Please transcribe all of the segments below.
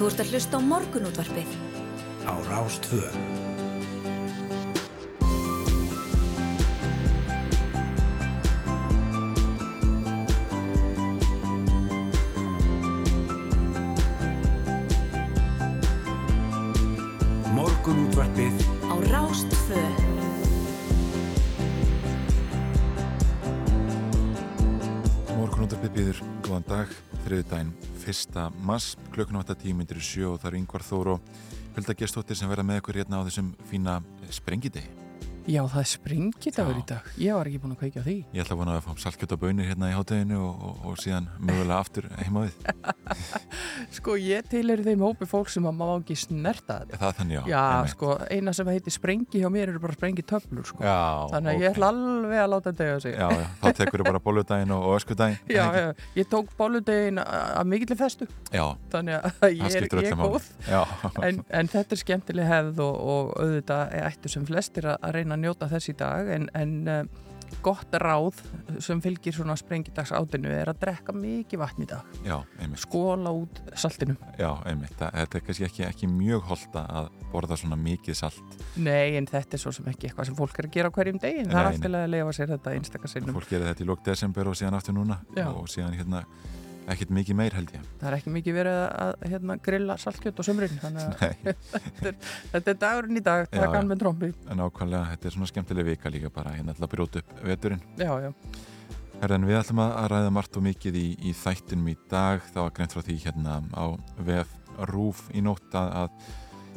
Þú ert að hlusta á morgunútvarpið. Á Rástvö. Morgunútvarpið Á Rástvö. Morgunúttarpið býður, góðan dag, þriðu daginn, fyrsta mass, klukkun 8.10 myndir í sjö og það er yngvar Þór og Hulda Gestóttir sem verða með ykkur hérna á þessum fína sprengidegi. Já, það er sprengidagur Já. í dag. Ég var ekki búin að kveikja á því. Ég ætla að vona að fá salkjöt og bönir hérna í hátteginu og, og, og síðan mögulega aftur heima við. Sko, ég tilheri þeim hópi fólk sem að má ekki snerta þetta. Það þannig, já. Já, einmitt. sko, eina sem heitir sprengi hjá mér eru bara sprengi töflur, sko. Já, Þannig að ok. ég ætla alveg að láta þetta eiga sig. Já, já, þá tekur þau bara bóludaginn og, öskudaginn. já, já, ég tók bóludegin að mikilli festu? Já, það ég er, að, njóta þess í dag en, en uh, gott ráð sem fylgir svona sprengidags átinu er að drekka mikið vatn í dag já, skóla út saltinu Já, einmitt. Þetta er kannski ekki, ekki mjög holta að borða svona mikið salt. Nei, en þetta er svo sem ekki eitthvað sem fólk er að gera hverjum degi það er Nei, alltaf að lefa sér þetta einstakar sinnum Fólk gerir þetta í lók desember og síðan aftur núna Já. og síðan hérna ekkert mikið meir held ég. það er ekki mikið verið að, hérna, grilla saltkjöt á sömrin þannig að Nei, þetta er dagurinn í dag Já, já. hann með trombi en ákvæmlega þetta er svona skemmtileg vika líka bara hérna til að brjóta upp veturinn. Já, já, Herðan, við ætlum að ræða margt og mikið í, í þættinum í dag. Það var greint frá því hérna á VF Rúf í nótt að,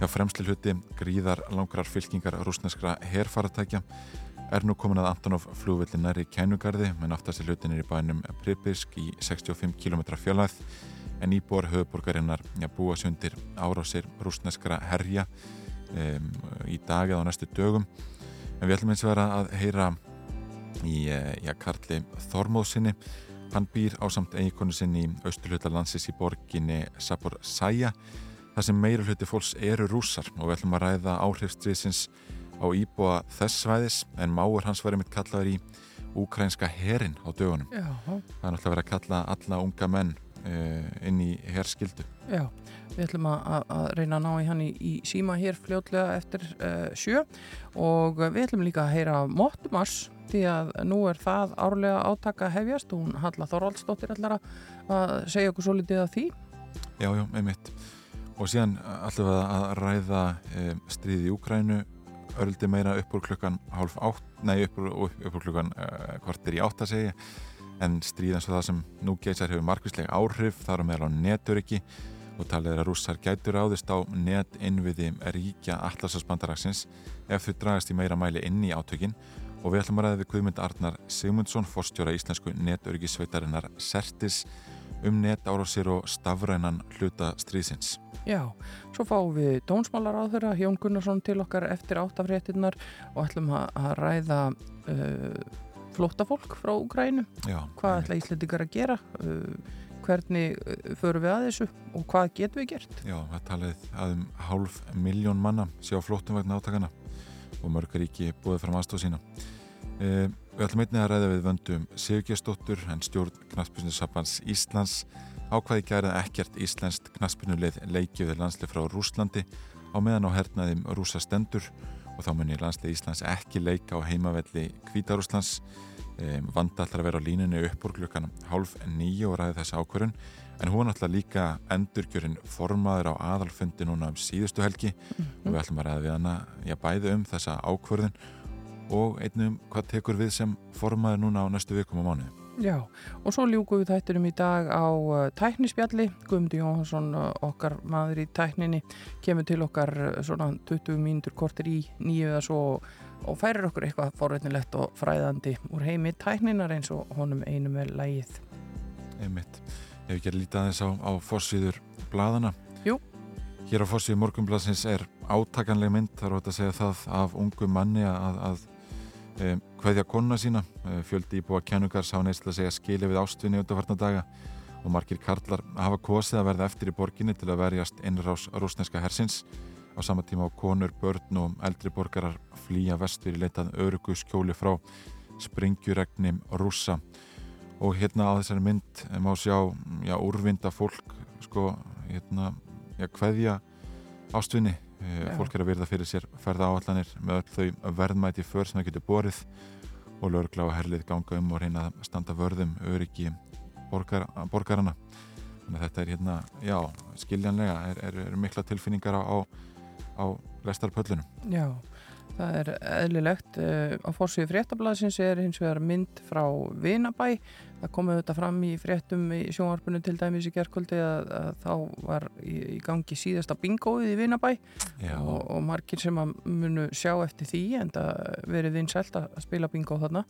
að fremsli hluti gríðar langrar fylkingar rúsneskra herfaratækja er nú komin að Antonov flugvilli nær í kænugarði náttasti hlutin er í bænum Pribisk í 65 km fjölaðið en íbúar höfuborgarinnar ja, búa sundir árásir rúsneskra herja um, í dag eða á næstu dögum. En við ætlum eins og vera að heyra í eh, já, Karli Þormóðsinni hann býr á samt eiginkonu sinni í austurhluta landsins í borginni Sabor Sæja þar sem meira hluti fólks eru rússar og við ætlum að ræða áhrifstriðsins á íbúa þess svæðis en máur hans var einmitt kallaður í úkrænska herin á dögunum. Já, það er náttúrulega verið að kalla alla unga menn uh, inn í herskildu já Við ætlum að, að, reyna að ná í hann í, í síma hér fljótlega eftir uh, sjö. Og við ætlum líka að heyra Mottumars því að nú er það árlega átaka hefjast. Og hún Halla Þorvaldsdóttir ætlar að, segja okkur svo litið af því. Já, já, einmitt. Og síðan ætlum við að ræða um, stríði í Úkrænu örldi meira upp úr klukkan hálf átt, nei upp úr, upp, úr klukkan uh, kvartir í átt að segja en stríð eins og það sem nú geysar hefur markvislega áhrif, þar á meðal á neturiki og talið er að rússar gætur áðist á net innviði ríkja allarsasbandaraksins ef þau dragast í meira mæli inn í átökin. Og við ætlum að ræða við Guðmund Arnar Sigmundsson, forstjóra íslensku netöryggisveitarinnar Sertis um netárásir og stafrænan hluta stríðsins. Já, svo fáum við dónsmálar á þeirra Jón Gunnarsson til okkar eftir áttafréttinnar og ætlum að, ræða uh, flóttafólk frá Úgrænu. Já, Hvað ætla Íslandingar að gera? Uh, hvernig uh, förum við að þessu og hvað getum við gert? Já, það talið að um hálf miljón manna sé á flóttum vegna átakana og mörg ríki búið fram aðstóð sína. E, við ætlum einnig að ræða við vöndum Sigurgestóttur en stjórn Knaspinusabans Íslands ákvaði gærið ekkert íslenskt knaspinuleið leikjöðu landslið frá Rúslandi á meðan á hernaðum rúsa stendur og þá munir landslið Íslands ekki leika á heimavelli Kvítarúslands um, vanda alltaf að vera á línunni upp úr klukkan hálf nýju og ræði þessa ákvörun en hún náttúrulega líka endurkjörinn formaður á aðalfundi núna um síðustu helgi og við ætlum að ræða við hana já, bæði um þessa ákvörðun og einnig um hvað tekur við sem formaður núna á næstu vikum og mánuði. Já, og svo ljúkum við þættinum í dag á uh, tæknispjalli. Guðmundur Jóhansson, uh, okkar maður í tækninni, kemur til okkar uh, svona 20 mínútur kortir í nýju eða svo og færir okkur eitthvað forveitnilegt og fræðandi úr heimi tækninar eins og honum einum er lægið. Einmitt. Ef ekki að líta aðeins á, á fórsýður bladana. Jú. Hér á fórsýður morgunbladsins er átakanleg mynd, er ótt að segja það, af ungu manni að, að hveðja konuna sína. Fjöldi íbúa kennugars hafa neist að segja skili við ástvinni undarfarna daga og margir karlar hafa kosið að verða eftir í borginni til að verjast innrás rúsneska hersins á sama tíma á konur, börn og eldri borgarar flýja vestur í leitað örugu skjóli frá springjuregni rússa og hérna á þessari mynd má sjá já, úrvinda fólk sko, hérna, já, kveðja ástvinni Já. fólk er að virða fyrir sér ferða áallanir með öll þau verðmæti för sem það getur borið og lögregla og herlið ganga um og reyna að standa vörðum öryggi borgar, borgarana þannig að þetta er hérna, já, skiljanlega er, er, er mikla tilfinningar á, á, á lestarpöllunum Já, það er eðlilegt. Uh, á fórsíðu fréttablasins er hins vegar mynd frá Vinabæ. Það komið þetta fram í fréttum í sjónvarpinu til dæmis í gerkvöldi að, að þá var í, í gangi síðasta bingóið í Vinabæ. Og, og margir sem að munu sjá eftir því en það verið vinsælt að spila bingo þarna.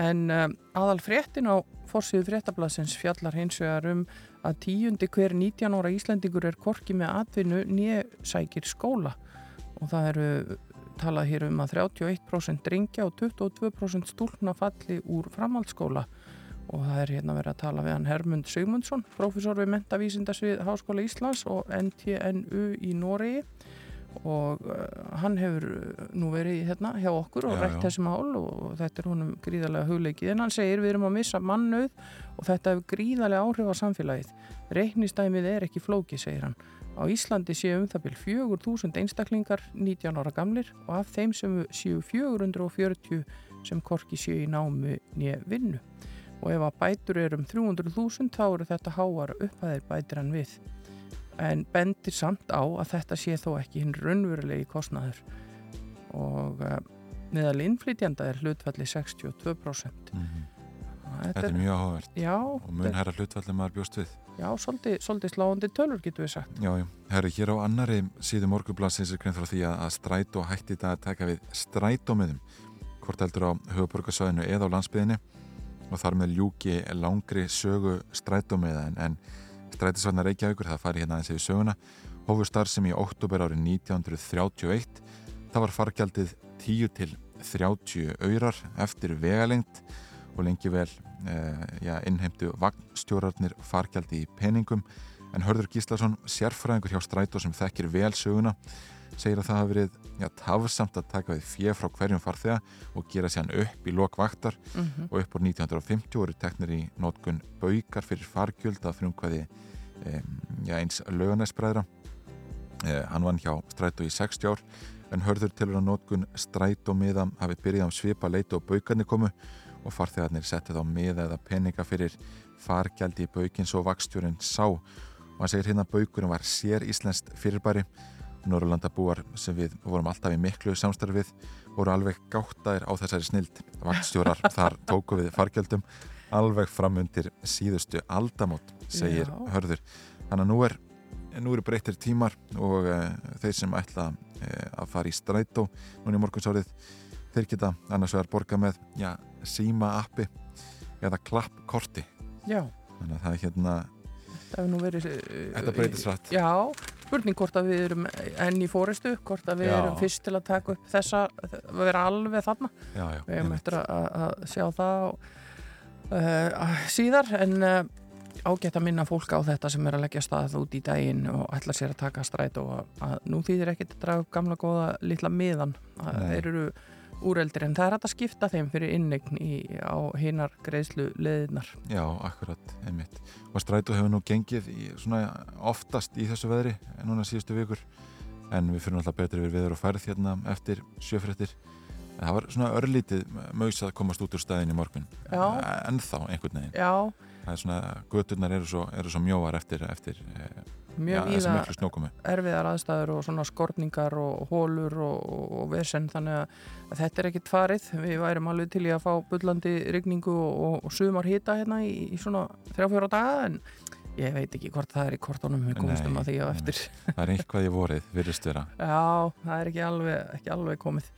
En um, aðal fréttin á fórsíðu fréttablasins fjallar hins vegar um að tíundi hver 19 ára Íslendingur er korki með atvinnu nýja sækir skóla. Og það eru talað hér um að 31% drengja og 22% stúlna falli úr framhaldsskóla og það er hérna verið að tala við hann Hermund Sigmundsson, profesor við mentavísindasvið Háskóla Íslands og NTNU í Noregi. Og uh, hann hefur uh, nú verið hérna hjá okkur og rætt þessi mál og þetta er honum gríðarlega hugleikið. En hann segir við erum að missa mannauð og þetta hefur gríðarlega áhrif á samfélagið. Reiknistæmið er ekki flóki, segir hann. Á Íslandi séu um það byrj 4.000 einstaklingar 19 ára gamlir og af þeim sem séu 440 sem korki séu í námi nýja vinnu og ef að bætur er um 300.000 þá eru þetta háar upphæðir bætir hann við. En bendir samt á að þetta sé þó ekki hinn raunverulegi kostnaður. Og uh, meðal innflytjanda er hlutfalli 62% mhm. þetta þetta er mjög áhugavert. Já, og mun herra hlutfallið maður bjóst við. Já, svolítið, svolítið sláandi tölur getur við sagt. Já, já, herri, hér á annari síðu morgublansins er grein frá því að, strætó hætti þetta að taka við strætómiðum. Hvort heldur á höfuborgarsvæðinu eða á landsbyðinni og þar með ljúki langri sögu strætómiða en, strætisvarnar Reykjavíkur, það fari hérna aðeins yfir söguna hófu starf sem í oktober árið 1931 það var fargjaldið 10 til 30 aurar eftir vegalengt og lengi vel eh, já, innheimtu vagnstjórarnir fargjaldi í peningum. En Hörður Gíslason, sérfræðingur hjá Strætó sem þekkir vel söguna segir að það hafi verið já, tafsamt að taka við fjö frá hverjum farþega og gera sér hann upp í lokvaktar mm -hmm. og upp á 1950 voru teknir í nótkun baugar fyrir fargjöld að frumkvæði um, eins löganæsbræðra eh, hann vann hjá Strætó í 60 ár en hörður tilur að nótkun Strætó miða hafi byrjað um svipa leitu og baugarnir komu og farþegarnir settið á miða eða peninga fyrir fargjaldi í baugins og vakstjórun sá og hann segir hérna að baugurinn var sér íslenskt fyrirbæri Norrlandabúar sem við vorum alltaf í miklu samstarfið voru alveg gáttaðir á þessari snild vakstjórar þar tóku við fargjöldum alveg fram undir síðustu aldamót, segir Já. hörður. Þannig að nú er nú eru breyttir tímar og uh, þeir sem ætla uh, að fara í strætó núna í morgunsárið þeir geta annars vegar borga með já, síma appi eða klappkorti. Þannig að það er hérna verið uh, þetta breytist rætt já, spurning hvort að við erum enn í fóristu, hvort að við Já. erum fyrst til að taka upp þessa, að vera alveg þarna já, já, við einmitt. eftir að, að- sjá það uh, síðar en uh, ágætt að minna fólk á þetta sem er að leggja stað út í daginn og ætla sér að taka stræt og að, nú þýðir ekkert að draga upp gamla góða litla miðan þeir eru úreldir en það er hægt að skipta þeim fyrir innegn á hinar greiðslu leðinar Já, akkurat, einmitt. Og strætó hefur nú gengið í, svona oftast í þessu veðri núna síðustu vikur en við fyrir náttúrulega betri við veður og færð hérna eftir sjöfréttir. En það var svona örlítið mögst að komast út úr staðin í morgun. En þá einhvern veginn. Já, Það er svona, göturnar eru svo, eru svo mjóar eftir, eftir eh, mjög miklu snjókomi. erfiðar aðstæður og svona skorningar og hólur og, og, og vesen þannig að, þetta er ekkit farið við værum alveg til í að fá bullandi rigningu og, og sumar hita hérna í, í svona þrjá-fjóra daga en ég veit ekki hvort það er í kortónum við komumstum að því á eftir Það er eitthvað í vorið, virðist vera. Já, það er ekki alveg, ekki alveg komið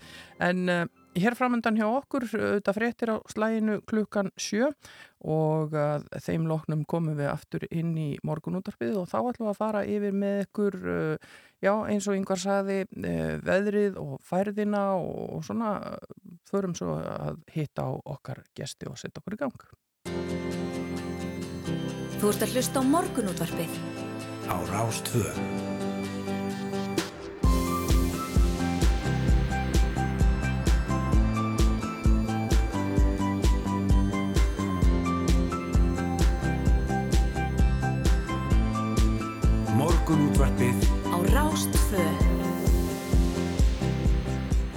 en uh, hér framöndan hjá okkur þetta fréttir á slæginu klukkan sjö og þeim loknum komum við aftur inn í morgunútarpið og þá ætlum við að fara yfir með ykkur uh, já, eins og yngvar saði uh, veðrið og færðina og, svona uh, förum svo að hitta á okkar gesti og setja okkur í gang Þú ert að hlusta á morgunútvarpið. á Rástvö. Morgunútvarpið á Rástfö.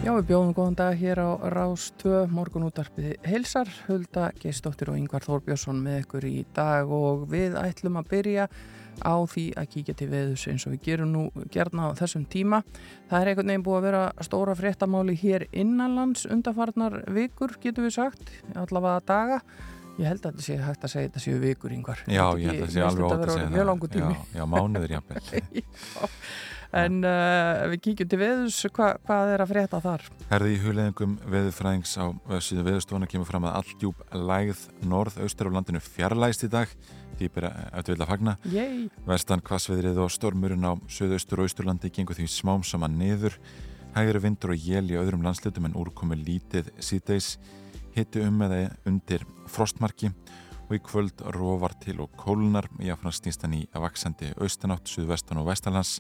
Já, við bjóðum góðan dag hér á Rás 2 morgunútarpið heilsar, Hulda Geistóttir og Yngvar Þórbjörnsson með ykkur í dag og við ætlum að byrja á því að kíkja til veðus eins og við gerum nú gerna á þessum tíma. Það er einhvern veginn búið að vera stóra fréttamáli hér innanlands undarfarnar vikur, getur við sagt, allavega daga. Ég held að þetta sé hægt að segja þetta séu vikur yngvar. Já, ég held að þetta sé alveg ótt að segja Mjög langu tími. Já, já mánuður jafnvel. En uh, við kíkjum til veðus, hva, hvað er að frétta þar? Herði í hugleðingum veðurfræðings á síðu veðurstofuna kemur fram að alldjúb lægð norð-austur á landinu fjarlægst í dag því bara auðvitað vilja fagna. Yey! Vestan kvassveðrið og stormurinn á söðaustur og austurlandi gengur því smám saman niður. Hægri vindur og jél í öðrum landslutum en úrkomi lítið síðdeis hitti um eða undir frostmarki og í kvöld róvar til og kólunar jáfnast snýst hann í að vaksandi austanátt, suðvestan og vestalans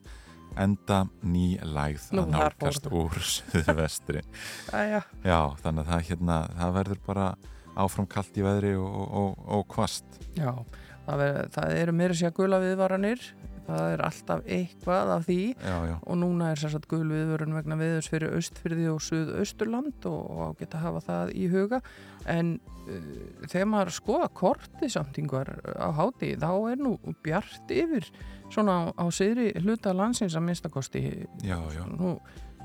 enda ný lægð Nú, að nálgast úr suðvestri. Já, þannig að það, hérna, það verður bara áfram kallt í veðri og, og, og kvast. já, það, ver, það eru meira sér gula viðvaranir, það er alltaf eitthvað af því. Já, já, og núna er sérsagt gul viðvörun vegna viðurs fyrir austfyrði og suðausturland og, og geta hafa það í huga. En uh, þegar maður skoða korti samtingar á háti þá er nú bjart yfir svona á, á siðri hluta landsins að minnstakosti já, já. nú,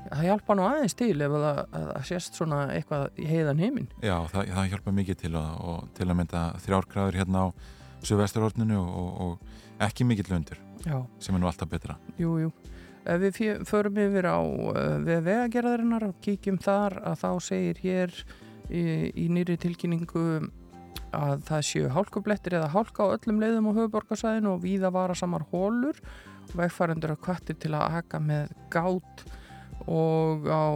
það hjálpa nú aðeins til ef það, að, að sést svona eitthvað í heiðan heiminn Já, það, það hjálpa mikið til og til að mynda þrjárgráður hérna á suðvesturorninu og, og, og ekki mikill undur Já, sem er nú alltaf betra. jú, jú. Ef við förum yfir á við vegagerðarinnar og kíkjum þar að þá segir hér í, í nýri tilkynningu að það séu hálkublettir eða hálka á öllum leiðum á höfuborgarsæðinu og víða vara samar hólur og vegfærandur að kvartir til að aka með gát og á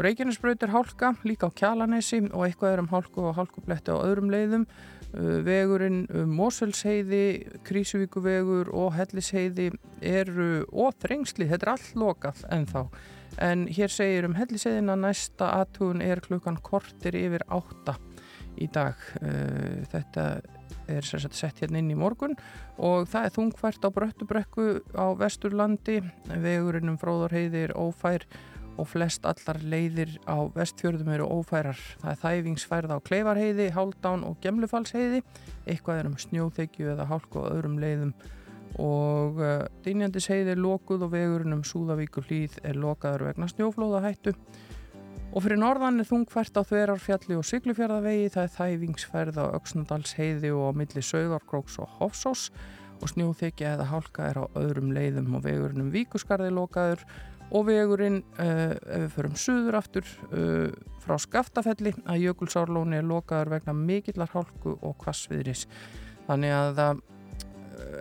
Reykjanesbraut er hálka, líka á Kjalanesi og eitthvað er um hálku og hálkubletti á öðrum leiðum vegurinn um Moselsheiði, Krísuvíkuvegur og Hellisheiði eru og þrengsli, þetta er allt lokað ennþá. En hér segir um Hellisheiðina næsta aðtugun er klukkan kortir yfir átta í dag. Uh, þetta er sagt sett hérna inn í morgun og það er þungfært á Bröttubrekku á Vesturlandi. Vegurinn um Fróðarheiði er ófær og flest allar leiðir á vestfjörðum eru ófærar. Það er þæfingsfærð á Kleifarheiði, Háldán og Gemlufalsheiði. Eitthvað er um snjóþekju eða hálku á öðrum leiðum og uh, Dynjandisheiði er lokuð og vegurinn um Súðavíkur hlýð er lokaður vegna snjóflóðahættu. Og fyrir norðan er þungfært á Þverarfjalli og Siglufjörðavegi. Það er þæfingsfærð á Öksnadalsheiði og á milli Sauðarkróks og Hofsós og snjóþekja eða hálka er á öðrum leiðum og vegurinn um Víkusgarði lokaður og vegurinn, uh, ef við förum suður aftur uh, frá Skaftafelli að Jökulsárlóni er lokaður vegna mikillar hálku og kvassviðris þannig að það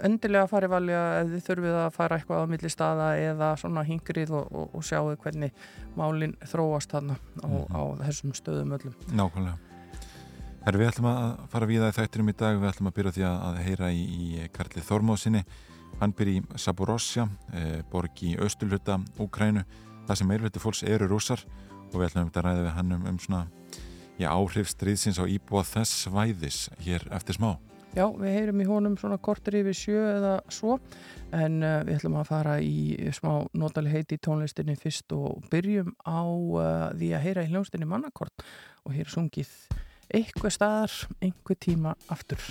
endilega farið valja ef þið þurfið að fara eitthvað á milli staða eða svona hingrið og, og, og sjáu hvernig málinn þróast þarna á, á þessum stöðum öllum Nákvæmlega. Herri, við ætlum að fara við það í þættinum í dag, við ætlum að byrja því að, heyra í, í Karli Þormóðsinni. Hann byrja í Saborosja, e, borg í austurluta Úkrænu, það sem meirluti fólks eru rússar og við ætlum að ræða við hann um, um svona já, áhrif stríðsins á íbúa þess svæðis hér eftir smá. Já, við heyrum í honum svona kortur yfir sjö eða svo en uh, við ætlum að fara í smá notali heiti í tónlistinni fyrst og byrjum á uh, því að heyra í hljónstinni mannakort og hér sungið eitthvað staðar, einhver tíma aftur.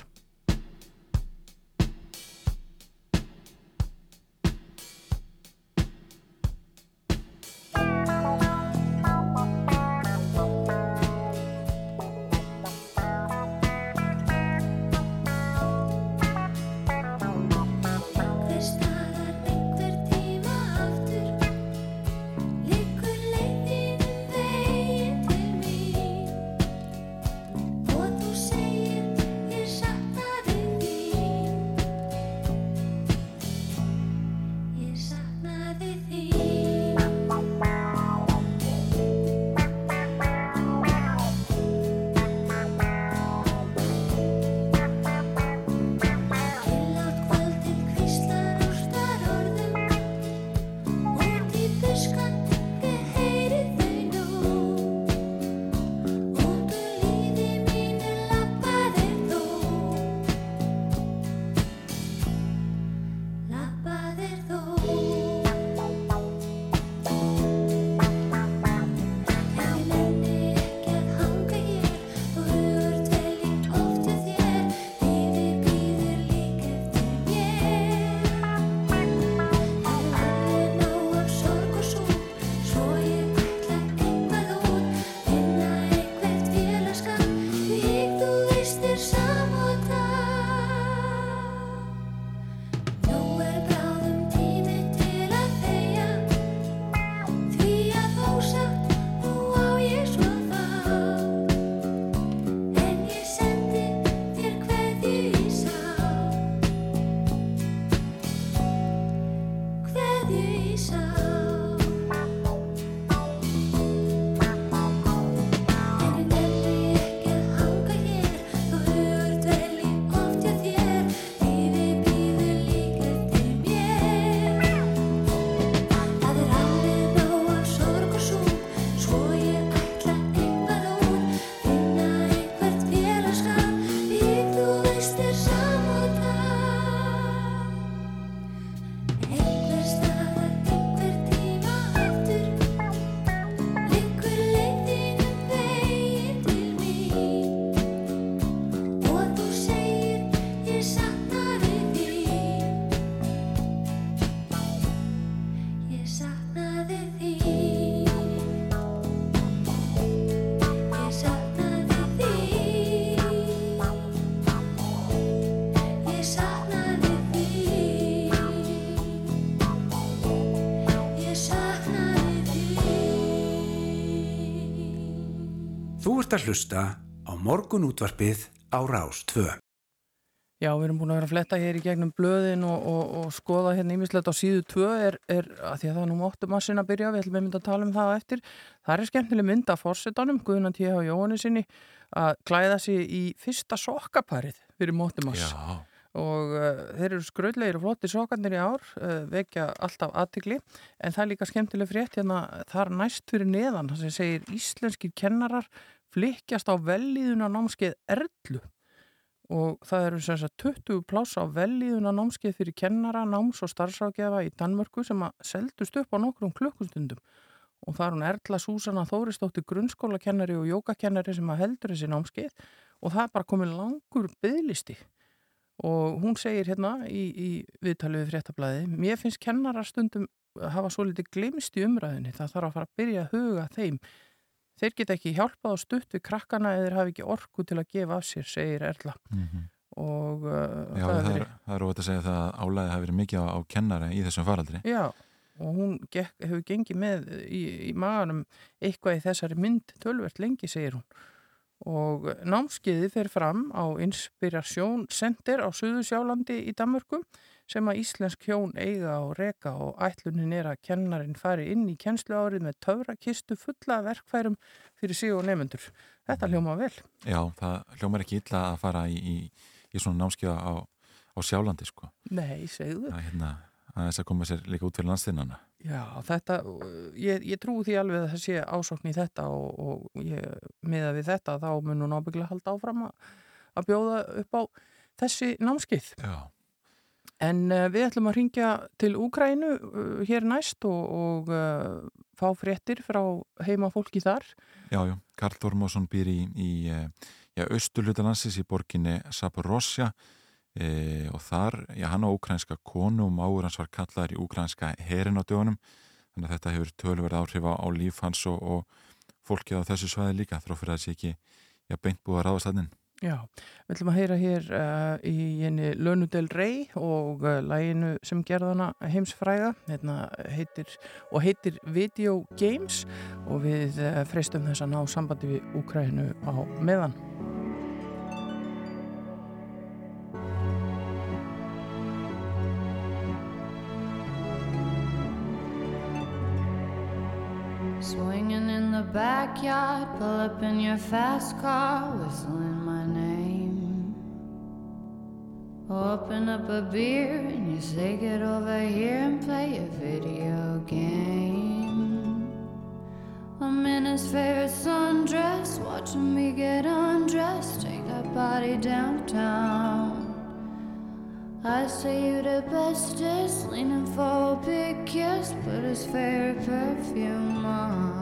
Ert að hlusta á morgunútvarpið á Rás 2. Já, við erum búin að vera að fletta hér í gegnum blöðin og, og, og skoða hérna ímislegt á síðu 2 er, er að því að það er nú móttu massin að byrja, við ætlum að mynda að tala um það á eftir. Það er skemmtileg mynd af fórsetanum, Guðunan T.H. Jóhanni sinni, að klæða sig í fyrsta sokkaparið fyrir móttu mass. Já, Og uh, þeir eru skröðlegir og flotti sokkarnir í ár, uh, vekja alltaf aðtikli, en það er líka skemmtileg frétt hérna, þar næst fyrir neðan, það sem segir íslenskir kennarar flikkjast á velíðuna námskeið Erlu. Og það eru sem sagt 20 pláss á velíðuna námskeið fyrir kennara, náms og starfsákjafa í Danmörku sem að seldust upp á nokkrum klukkustundum. Og það er hún Erla Súsanna Þóristóttir grunnskólakennari og jógakennari sem að heldur þessi námskeið. Og það er bara komið langur byðlisti og hún segir hérna í, í viðtalið við fréttablaði mér finnst kennara stundum hafa svo litið glimst í umræðinni það þarf að fara að byrja að huga þeim þeir geta ekki hjálpað á stutt við krakkana eða þeir hafi ekki orku til að gefa af sér segir Erla mm og uh, Já það er er, það er óvægt að segja það að álæði hafi verið mikið á, á kennara í þessum faraldri. Já, og hún gekk, hefur gengið með í, í maganum eitthvað í þessari mynd tölvert lengi, segir hún. Og námskeiði fer fram á Inspiration Center á Suðusjálandi í Danmörku sem að íslensk hjón eiga og reka og ætlunin er að kennarin fari inn í kennsluárið með töfrakistu fulla verkfærum fyrir sig og nefnendur. Þetta hljóma vel. Já, það hljómar ekki illa að fara í, í, í svona námskiða á, á sjálandi sko. Nei, segðu. Það er hérna að þess að koma sér líka út fyrir landstinnana. Já, þetta, ég, ég trúi því alveg að það sé ásókn í þetta og, og ég, miða við þetta þá mun hún ábygglega halda áfram að, að bjóða upp á þessi námskið. Já. En uh, við ætlum að ringja til Úkrænu uh, hér næst og, og uh, fá fréttir frá heima fólki þar. Já, já, Karl Þormásson býr í, í eh, já, austurlutalansis í borginni Saporosja e, og þar, já, hann á úkrænska konu og máur hans var kallaður í úkrænska herin á dögunum, þannig að þetta hefur tölverð áhrif á, á líf hans og, og fólkið á þessu svæði líka, þrófur að sé ekki, já, beint búið að ráðast þannig. Já, við ætlum að heyra hér uh, í henni Lönu Del Rey og uh, læginu sem gerðana heimsfræða hérna heitir, og heitir Video Games og við uh, freistum þess að ná sambandi við Úkrænu á meðan. The backyard, pull up in your fast car, whistling my name. Open up a beer and you say, Get over here and play a video game. I'm in his favorite sundress, watching me get undressed, take that body downtown. I say you the bestest, leaning for a big kiss, put his favorite perfume on,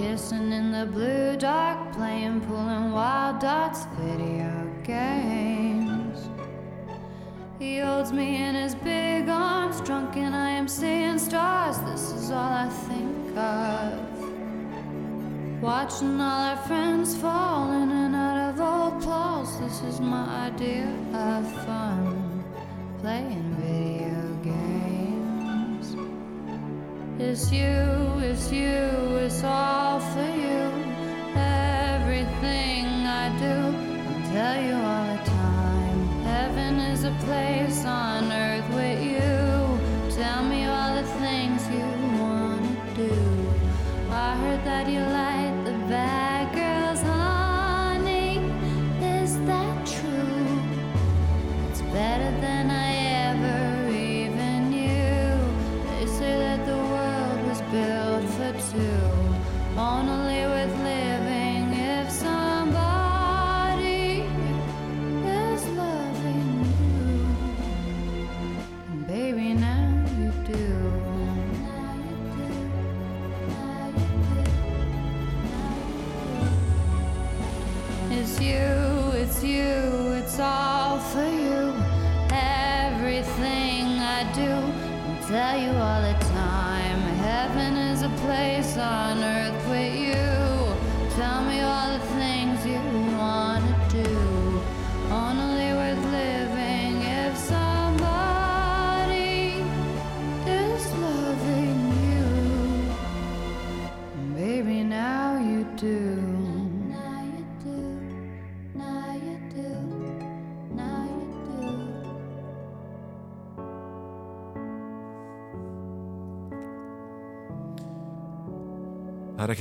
Kissing in the blue dark, playing, pulling wild dots, video games. He holds me in his big arms, drunk, and I am seeing stars. This is all I think of. Watching all our friends fall in and out of old clothes. This is my idea of fun. Playing video games. It's you, it's you, it's all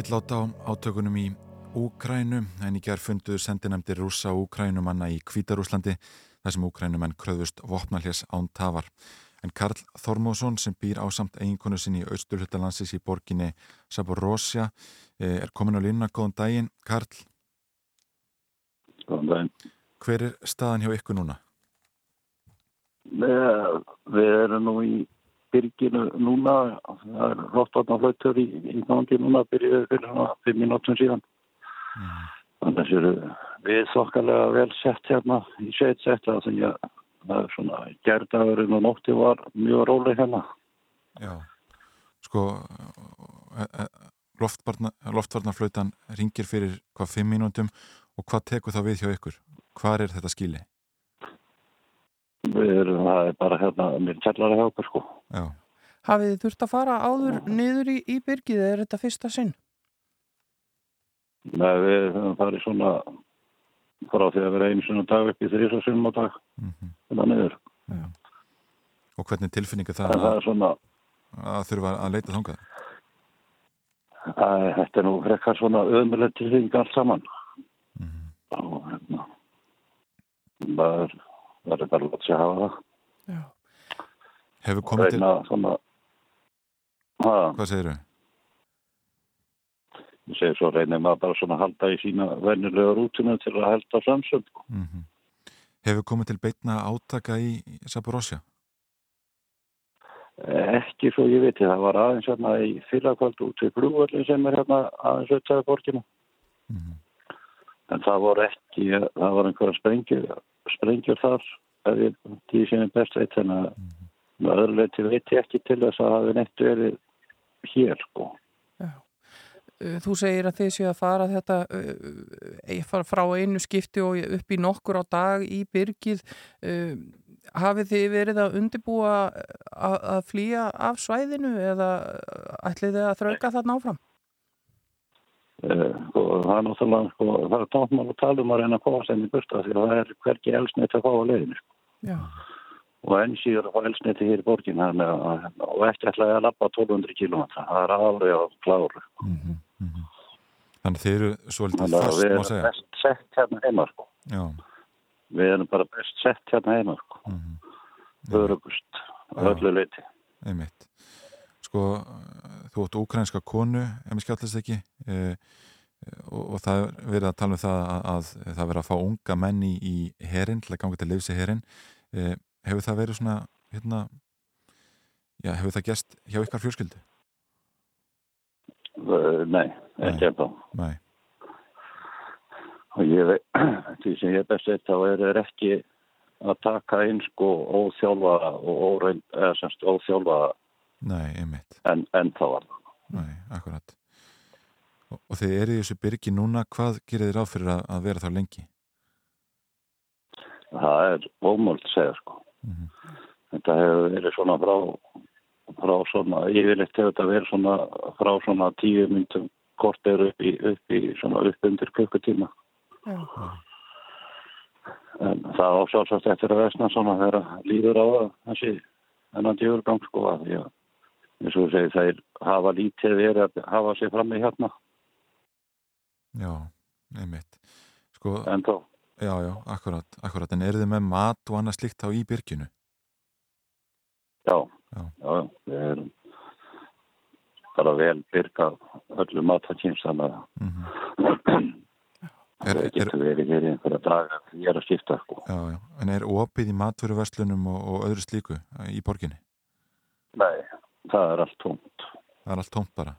Það er ekkert láta á átökunum í Úkrænu en í gerð funduðu sendinemdir rúsa Úkrænumanna í Kvítarúslandi þar sem Úkrænumenn kröðust vopnalés án tafar. En Karl Þormóðsson sem býr ásamt eiginkonu sinni í austurhutalansis í borginni Saborosja eh, er komin á línuna. Góðan daginn, Karl. Góðan daginn. Hver er staðan hjá ykkur núna? Við, við erum nú í byrginu núna, það er róttvarnaflautur í, í gangi núna, byrjuðu fyrir svona fimm mínútum síðan. Þannig að séu við þokkalega vel sett hérna í sveit sett það sem ég, það er svona gerðagurinn og nótti var mjög róleg hérna. Já, sko e, e, loftvarna, loftvarnarflautan ringir fyrir hvað fimm mínútum og hvað tekur þá við hjá ykkur? Hvar er þetta skíli? Við erum, það er bara hérna, mér að hjá okkur sko. Já, Hafið þið þurft að fara áður niður í, í byrgið eða er þetta fyrsta sinn? Nei, við höfum farið svona frá því að vera einu sinna dag upp í þrýs og sinnum á dag, mm hérna niður. og hvernig tilfinningu það það að, er svona, að þurfa að leita þangað? að, þetta er nú frekar svona öðmjölega tilfinning allt saman. Mhm. og hérna það er, það er bara að láta sig hafa það. Já. Hefur komið til, svona ha, hvað segirðu? ég segi svo reynir maður bara svona að halda í sína venjulega rútinu til að halda framsönd Mm Hefur komið til beitna átaka í Saborosja? ekki svo ég viti, það var aðeins hérna í fyrrakvöld út í flugvöldin sem er hérna aðeins auðvitaði borginu Mm en það voru ekki, það voru einhverja sprengjur sprengjur þar ef ég, því sem er best veit þannig að með öðru leiti veit ég ekki til þess að það hafi neitt verið hér sko Uh, Þú segir að þið séu að fara þetta uh, eh, fara frá einu skipti og upp í nokkur á dag í byrgið. Uh, hafið þið verið að undirbúa að, að flýja af svæðinu eða ætlið þið að þrauka þarna áfram? Sko, það er náttúrulega sko, það er tókmál að tala um að reyna að fá sem í burta því að það er hverki elsneitt að fá á leiðinu sko. Og enn síður að fá elsneiti hér í borgin að, og ekki ætlaði að lappa 1200 km það er alveg á kláru -hmm. Þannig þið eru svolítið að fast, við erum segja. best sett hérna heima sko. Við erum bara best sett hérna heima sko. mm örugust á Já. öllu leiti einmitt. Sko, þú átt úkrænska konu, ef mér skallast ekki, e, og, og það er verið að tala um það að, að það verið að fá unga menn í, herin, til að ganga til lifsi herin. E, hefur það verið svona, hérna, já, hefur það gæst hjá ykkar fjölskyldu? Uh, nei, ekki ennþá Nei. og ég veit því sem ég best veit þá er þeir ekki að taka inn sko óþjálfa og óreind, eða semst óþjálfa Nei, einmitt. en, en þá var það. Nei, akkurat. Og, og þið eru í þessu byrgi núna, hvað gerir þið ráð fyrir að, að vera þá lengi? það er ómöld segja sko Mhm. þetta hefur verið svona frá frá svona, yfirleitt hefur þetta verið svona frá svona tíu myndum kort er upp í, upp í svona upp undir klukkutíma Já. en það á sjálfsagt eftir að vesna svona þegar líður á það þessi þennan djöfurgang sko að því að eins og segir þeir hafa lítið verið að hafa sig fram í hérna Já, einmitt. Sko, en þá. já, já, akkurat, akkurat. En eru þið með mat og annað slíkt á í byrkinu? Já, Já. já, við erum bara vel byrkað öllu matakins þannig að Mm Er, það er, getur verið í einhverja daga ég er að skipta sko. já, já. En er opið í matveruverslunum og, og öðru slíku í borginni? Það er allt tómt. Það er allt tómt bara.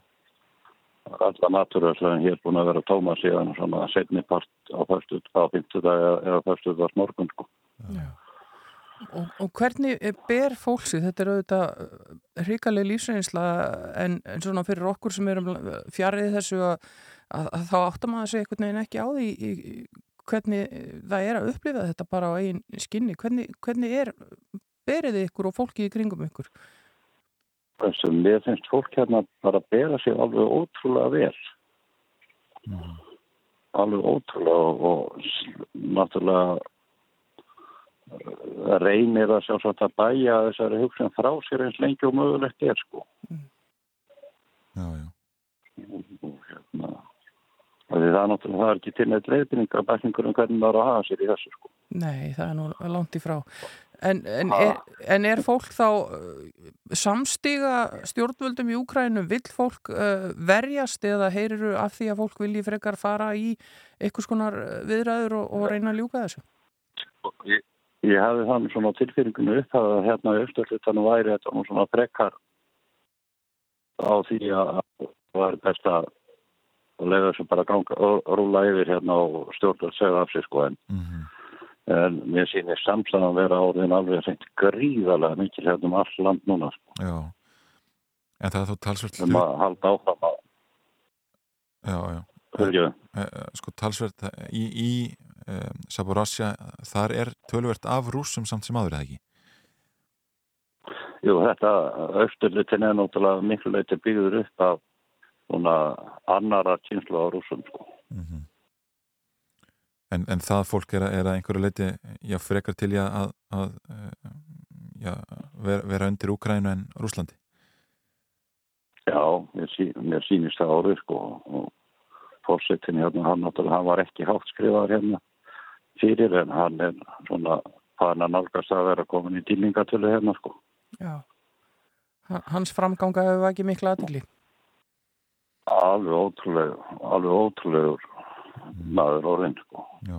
Alla maturöðsleginn hér búin að vera tóma síðan svona setni part á fyrstu dag eða fyrstu dags morgun sko. Já. Og, og hvernig ber fólksið, þetta er auðvitað hrikaleg lífsreynsla en, en svona fyrir okkur sem erum fjarið þessu að, að, að þá áttum að þessu einhvern veginn ekki á því í, í, hvernig það er að upplifa þetta bara á eigin skinni, hvernig, hvernig er berið ykkur og fólki í kringum ykkur? Þessu, mér finnst fólk hérna bara að bera sig alveg ótrúlega vel. Alveg ótrúlega og, náttúrulega uh, reynir að sjálfsagt að bæja þessari hugsun frá sér eins lengi og mögulegt er sko. Já, já. og hérna það er náttúrulega það er ekki til neitt leiðbynningar bækningur um hvernig það er að hafa sér í þessu sko. Nei, það er nú langt í frá. En, en, er, en er fólk þá uh, samstiga stjórnvöldum í Úkrænum? Vill fólk uh, verjast eða heyriru af því að fólk vilji frekar fara í einhvers konar uh, viðræður og, og reyna að ljúka þessu? ég, ég hefði þannig svona á tilfýringinu upp að hérna í austurlutanum væri þetta nú svona frekar á því að það var best að lega þessu bara ganga og rúla yfir hérna og stjórnvöld segja af sér sko en, Mm en mér sýnir samslæðan vera áriðin alveg reynd gríðarlega mikil hérna um all land núna sko. Já. En það er þó talsvert um að halda áfram að Já, já. hörju Eh, eh, Sko talsvert eh, í, í um, Saborasja, þar er tölvert af rúsum samt sem aður eða ekki? Jú, þetta austurlutin er náttúrulega miklu leiti byggður upp af svona annara kynslu á rúsum sko. Mm en, en það fólk er, að- er að einhverju leiti já, frekar til í að, að, að eh, já, vera, vera undir Úkrænu en Rúslandi? Já, mér, sí, mér sýnist það árið sko og fórsetin hérna, hann náttúrulega, hann var ekki hátt skrifaður hérna fyrir en hann er svona hann að nálgast að vera komin í dýlingatölu hérna sko. Já. Ha- Hans framganga hefur ekki mikla aðdegli. Alveg ótrúlegur, alveg ótrúlegur maður orðin sko. Já.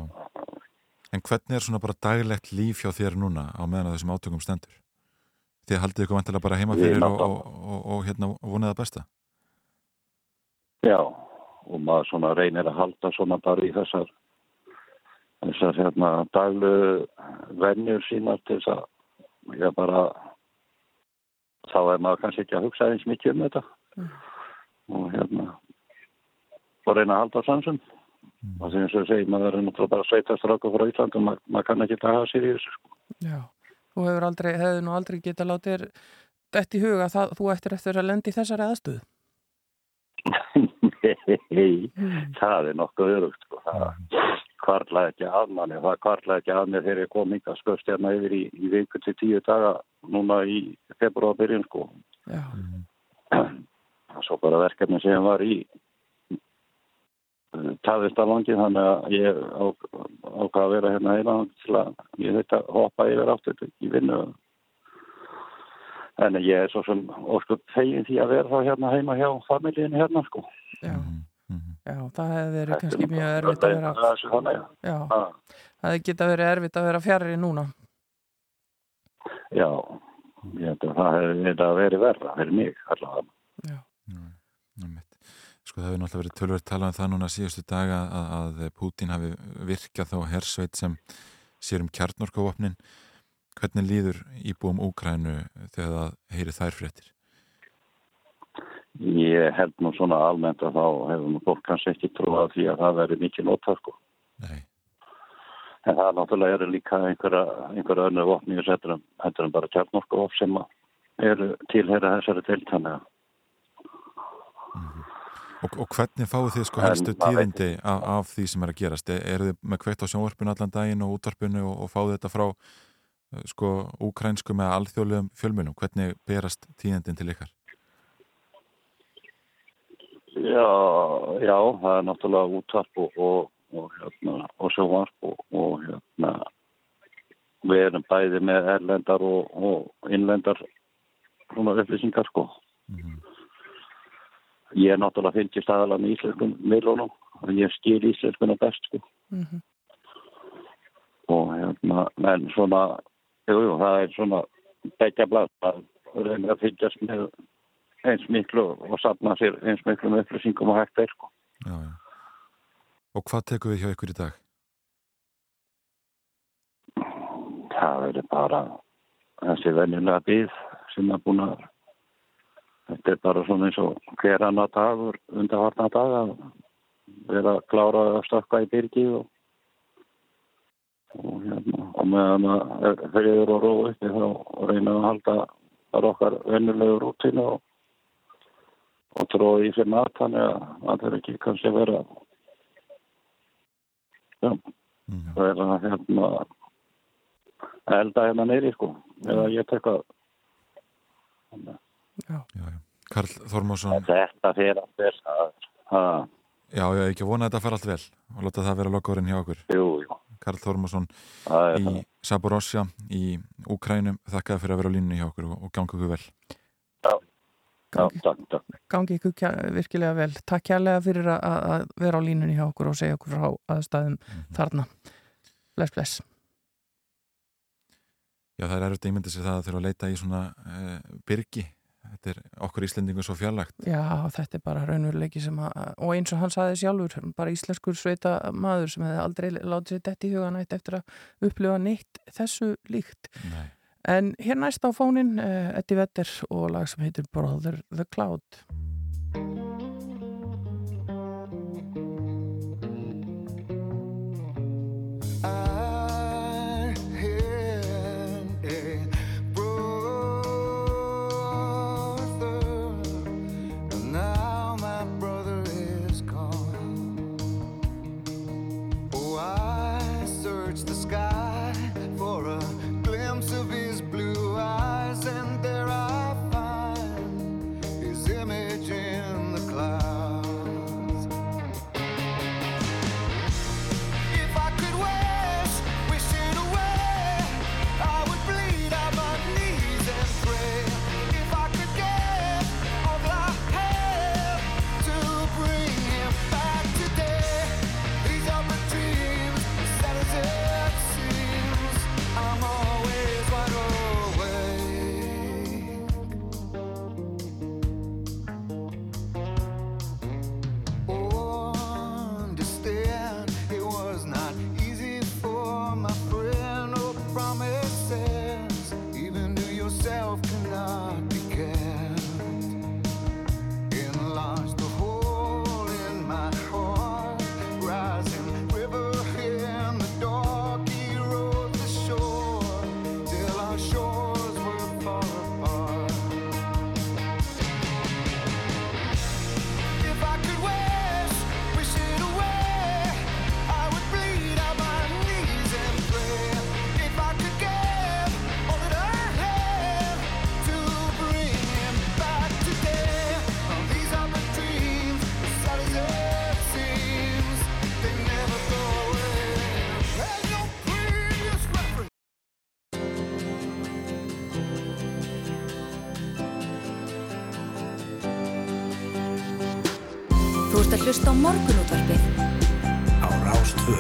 En hvernig er svona bara daglegt líf hjá þér núna á meðan að þessum átökum stendur? Þið haldið ykkur vantilega bara heima fyrir og, og, og, og hérna vonið það besta? Já, og maður svona reynir að halda svona bara í þessar þessar hérna daglu venjur sínar til þess að ég bara þá er maður kannski ekki að hugsa eins mikið um þetta og hérna og reyna að halda sansum og og ég segi, maður er náttúrulega bara sveitast ráka frá Íslandum, maður, maður kann ekki að hafa sér í þessu sko. Já. Þú hefur aldrei, hefur nú aldrei getað látið þetta í huga það, þú ættir eftir að lendi þessari aðstöðu. Nei, það er nokkuð örugt sko. það kvarlaði ekki að manni það kvarlaði ekki að mér þegar ég kom yngar skust hérna yfir í, í viku til tíu daga núna í februar byrjun sko Já. svo bara verkefni sem var í tafist að langi þannig að ég ákvað að vera hérna heila til að ég þetta hoppa yfir áttu í vinnu en ég er svo sem óskup fegin því að vera þá hérna heima hjá familíinu hérna sko Já. Mhm. Já, það hefði verið er kannski mjög erfitt að vera að- Já, að- það hefði getað verið erfitt að vera fjarrir núna Já, ég held að það hefði verið verra fyrir mig allavega. Já, Einmitt. Sko það hefur náttúrulega verið tölverið talað um það núna síðustu daga að, að Pútín hafi virkað þá hersveit sem sér um kjarnorkuvopnin. Hvernig líður íbúum Úkrænu þegar það heyri þær fréttir? Ég held nú svona almennt að þá hefur nú fólk kannski ekki trúið að því að það veri mikið notað sko. Nei. En það náttúrulega eru líka einhverja, einhverja önnu vopningur settur en, heldur en bara kjarnorkuvop sem eru tilheyra þessari til þannig að Og, og hvernig fáið þið sko helstu tíðindi af, af því sem er að gerast? Er, eru þið með kveitt á sjónvarpinu allan daginn og útvarpinu og, og fáið þetta frá eh, sko úkrænsku með alþjóðlegum fjölmunum? Hvernig berast tíðindin til ykkar? Já, já, það er náttúrulega útvarp og, og, og, hérna, og sjóvarp og, og hérna, við erum bæði með erlendar og, og innlendar svona upplýsingar sko. Ég er náttúrulega fylgist aðalega með íslenskum miðlunum og ég skil íslenskuna best sko. Mhm. Og hérna, en svona, jú, jú, það er svona begja blad að reyna að fylgjast með eins miklu og safna sér eins miklu með upplýsingum og hægt er sko. Já, já. Og hvað tekum við hjá ykkur í dag? það verður bara þessi venjulega byð sem er búin að þetta er bara svona eins og hver annar dagur undarvartna dag að vera að klára að stökka í byrgi og og hérna og meðan að friður og rói þá reyna að halda þar okkar vennulegu rútinu og, og tróði í sér mat þannig að það er ekki kannski vera já, Mhm. það er að hérna elda hérna neyri sko eða ég tek að Já, Já, já. Karl Þormásson, þetta fyrir að þess að að, já, já, ekki að vona að þetta fara allt vel og láta það vera lokkórinn hjá okkur. jú, jú Karl Þormásson í Saborosja í Úkrænum, þakkaði fyrir að vera á línunni hjá okkur og, og ganga okkur vel. já, gangi, takk, takk gangi ykkur kja- virkilega vel. Takk kærlega fyrir að, að vera á línunni hjá okkur og segja okkur frá aðstæðum þarna. Bless, bless. Já, það er erfitt að ímynda sér það að þurfa að leita í svona uh, byrgi. Þetta er okkur Íslendingu svo fjarlagt. Já, þetta er bara raunveruleiki sem að, og eins og hann saði sjálfur, bara íslenskur sveita maður sem hefði aldrei látið sér dett í huga nætt eftir að upplifa neitt þessu líkt. Nei. En hér næst á fónin, uh, Eddie Vedder og lag sem heitir Brother the Cloud. Hlusta á morgunútvarpið á Rástvö.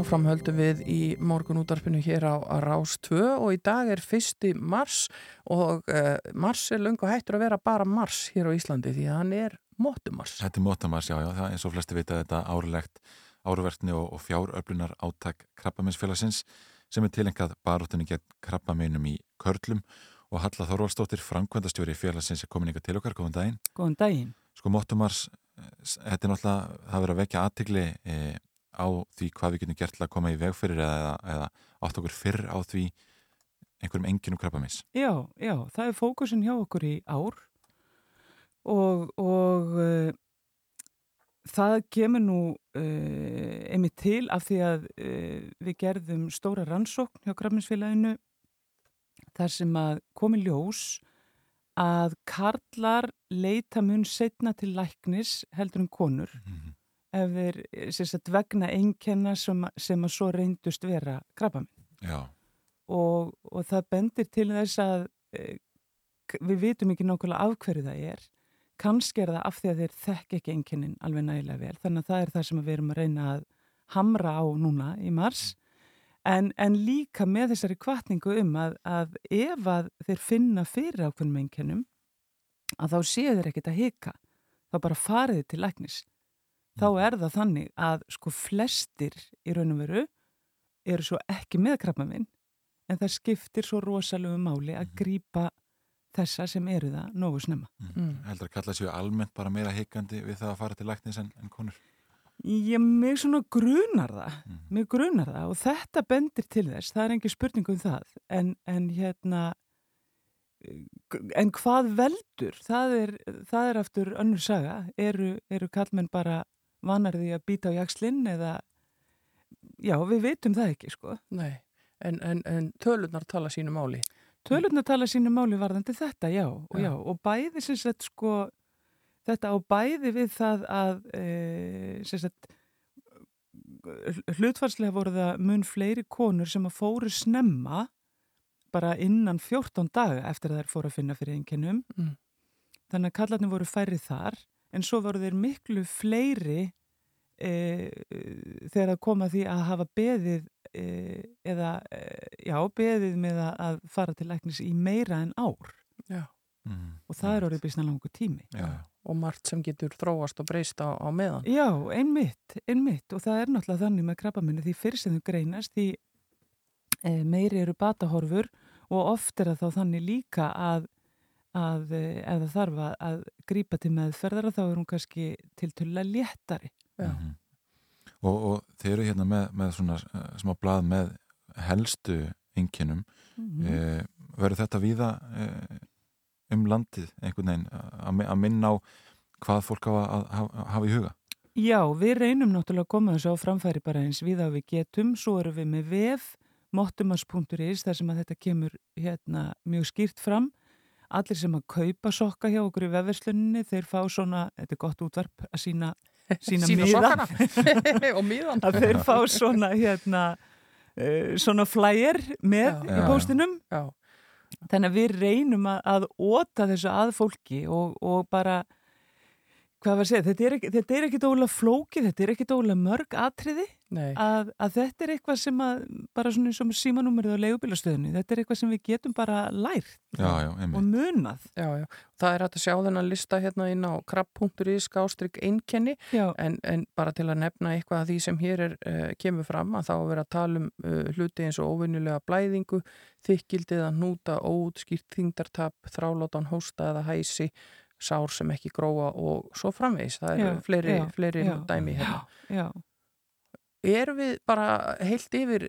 Áfram höldum við í morgunútvarpinu hér á Rás 2 og í dag er fyrsti mars og uh, mars er löngu hættur að vera bara mars hér á Íslandi því að hann er mótumars. Þetta er mótamars, já, já, það er eins og flesti vita þetta árlegt áruvertni og, og fjáröflunar átak krabbaminsfélagsins sem er tilengað baróttinni gegn krabbameinum í körlum og Halla Þorvaldsdóttir, framkvæmdastjóri félagsins er komin ykkur til okkar, góðan daginn. Góðan daginn. Sko mótumars, þetta er náttúrulega, það verður að vekja aðtigli e, á því hvað við getum gert til að koma í veg fyrir eða, eða átt okkur fyrr á því einhverjum enginum krabbameins. Já, já, það er fókusin hjá okkur í ár og, og uh, það kemur nú uh, einmitt til af því að við gerðum stóra rannsókn hjá Krafninsfélaginu þar sem að komi ljós að karlar leita mun setna til læknis heldur en konur Mhm. ef þeir vegna einkenna sem, sem að svo reyndust vera krabbaminn Já, og, og það bendir til þess að e, við vitum ekki nákvæmlega af hverju það er. Kannski er það af því að þeir þekk ekki einkennin alveg nægilega vel. Þannig að það er það sem við erum að reyna að hamra á núna í mars en, en líka með þessari kvartningu um að, að ef að þeir finna fyrir ákveðnum einkennum að þá séu þeir ekkert að hika. Þá bara farið til læknis. Þá er það þannig að sko flestir í raun og veru eru svo ekki með krabbaminn en það skiptir svo rosalegu máli að grípa þessa sem eru það nógu snemma. mm. heldur að kalla sér almennt bara meira heikandi við það að fara til læknis en, en konur Ég mig svona grunar það, Mhm. mig grunar það og þetta bendir til þess, það er engin spurning um það, en, en hérna, en hvað veldur, það er, það er aftur önnur saga, eru, eru kallmenn bara vanarði að býta á jakslinn eða, já við veitum það ekki sko. Nei, en, en, en tölunar tala sínu máli. Tölurnar tala sínu máli varðandi þetta, já, og Já. já, og bæði sem sagt sko, þetta á bæði við það að e, sagt hlutfarslega voru það mun fleiri konur sem að fóru snemma bara innan 14 daga eftir að þær fóru að finna fyrir einkennum Mm. þannig að kallarnir voru færri þar en svo voru þeir miklu fleiri e, þegar að koma því að hafa beðið e, eða e, já, beðið með að, að fara til læknis í meira en ár Já. mm. og það er orðið bísna langu tími Já, já. Og margt sem getur þróast og breyst á, á meðan. Já, einmitt, einmitt og það er náttúrulega þannig með krabbaminni því fyrir sem þau greinast því e, meiri eru batahorfur og oft er það þá þannig líka að, að e, ef það þarf að, að grípa til meðferðara þá er hún kannski til tulla léttari. Já. Mhm. og, og þeir eru hérna með, með svona uh, smá blað með helstu einkennum Mm. eh, verður þetta víða eh, um landið einhvern veginn að mi- að minna á hvað fólk hafa að hafa, hafa í huga Já, við reynum náttúrulega að koma þessu á framfæri bara eins við að við getum, svo erum við með vef mottumas.is þar sem að þetta kemur hérna mjög skýrt fram allir sem að kaupa sokka hjá okkur í vefversluninni, þeir fá svona þetta er gott útvarp að sína sína, Sína miða sokkana og miðan. að þeir fá svona hérna uh, svona flyer með Já. í Já, já. Þannig að við reynum að, að óta þessu að fólki og, og bara hvað var að segja, þetta er, ekki, þetta er ekki dóla flóki, þetta er ekki dóla mörg atriði. Að, að þetta er eitthvað sem að bara svona eins og símanúmerið á leigubílastöðinu þetta er eitthvað sem við getum bara lært. Já, já, og munað. Já, já. Það er hægt að sjá þennan lista hérna inn á krabb.is skástrygg einkenni. En, en bara til að nefna eitthvað af því sem hér er, uh, kemur fram að þá að vera að tala um uh, hluti eins og óvinnulega blæðingu, þykkildið að hnúta, óútskýrt þingdartap, þrálátan hósta eða hæsi, sár sem ekki gróa og svo framvegis. Það eru Já, fleiri, já, fleiri já. dæmi hérna. já, Erum við bara heilt yfir,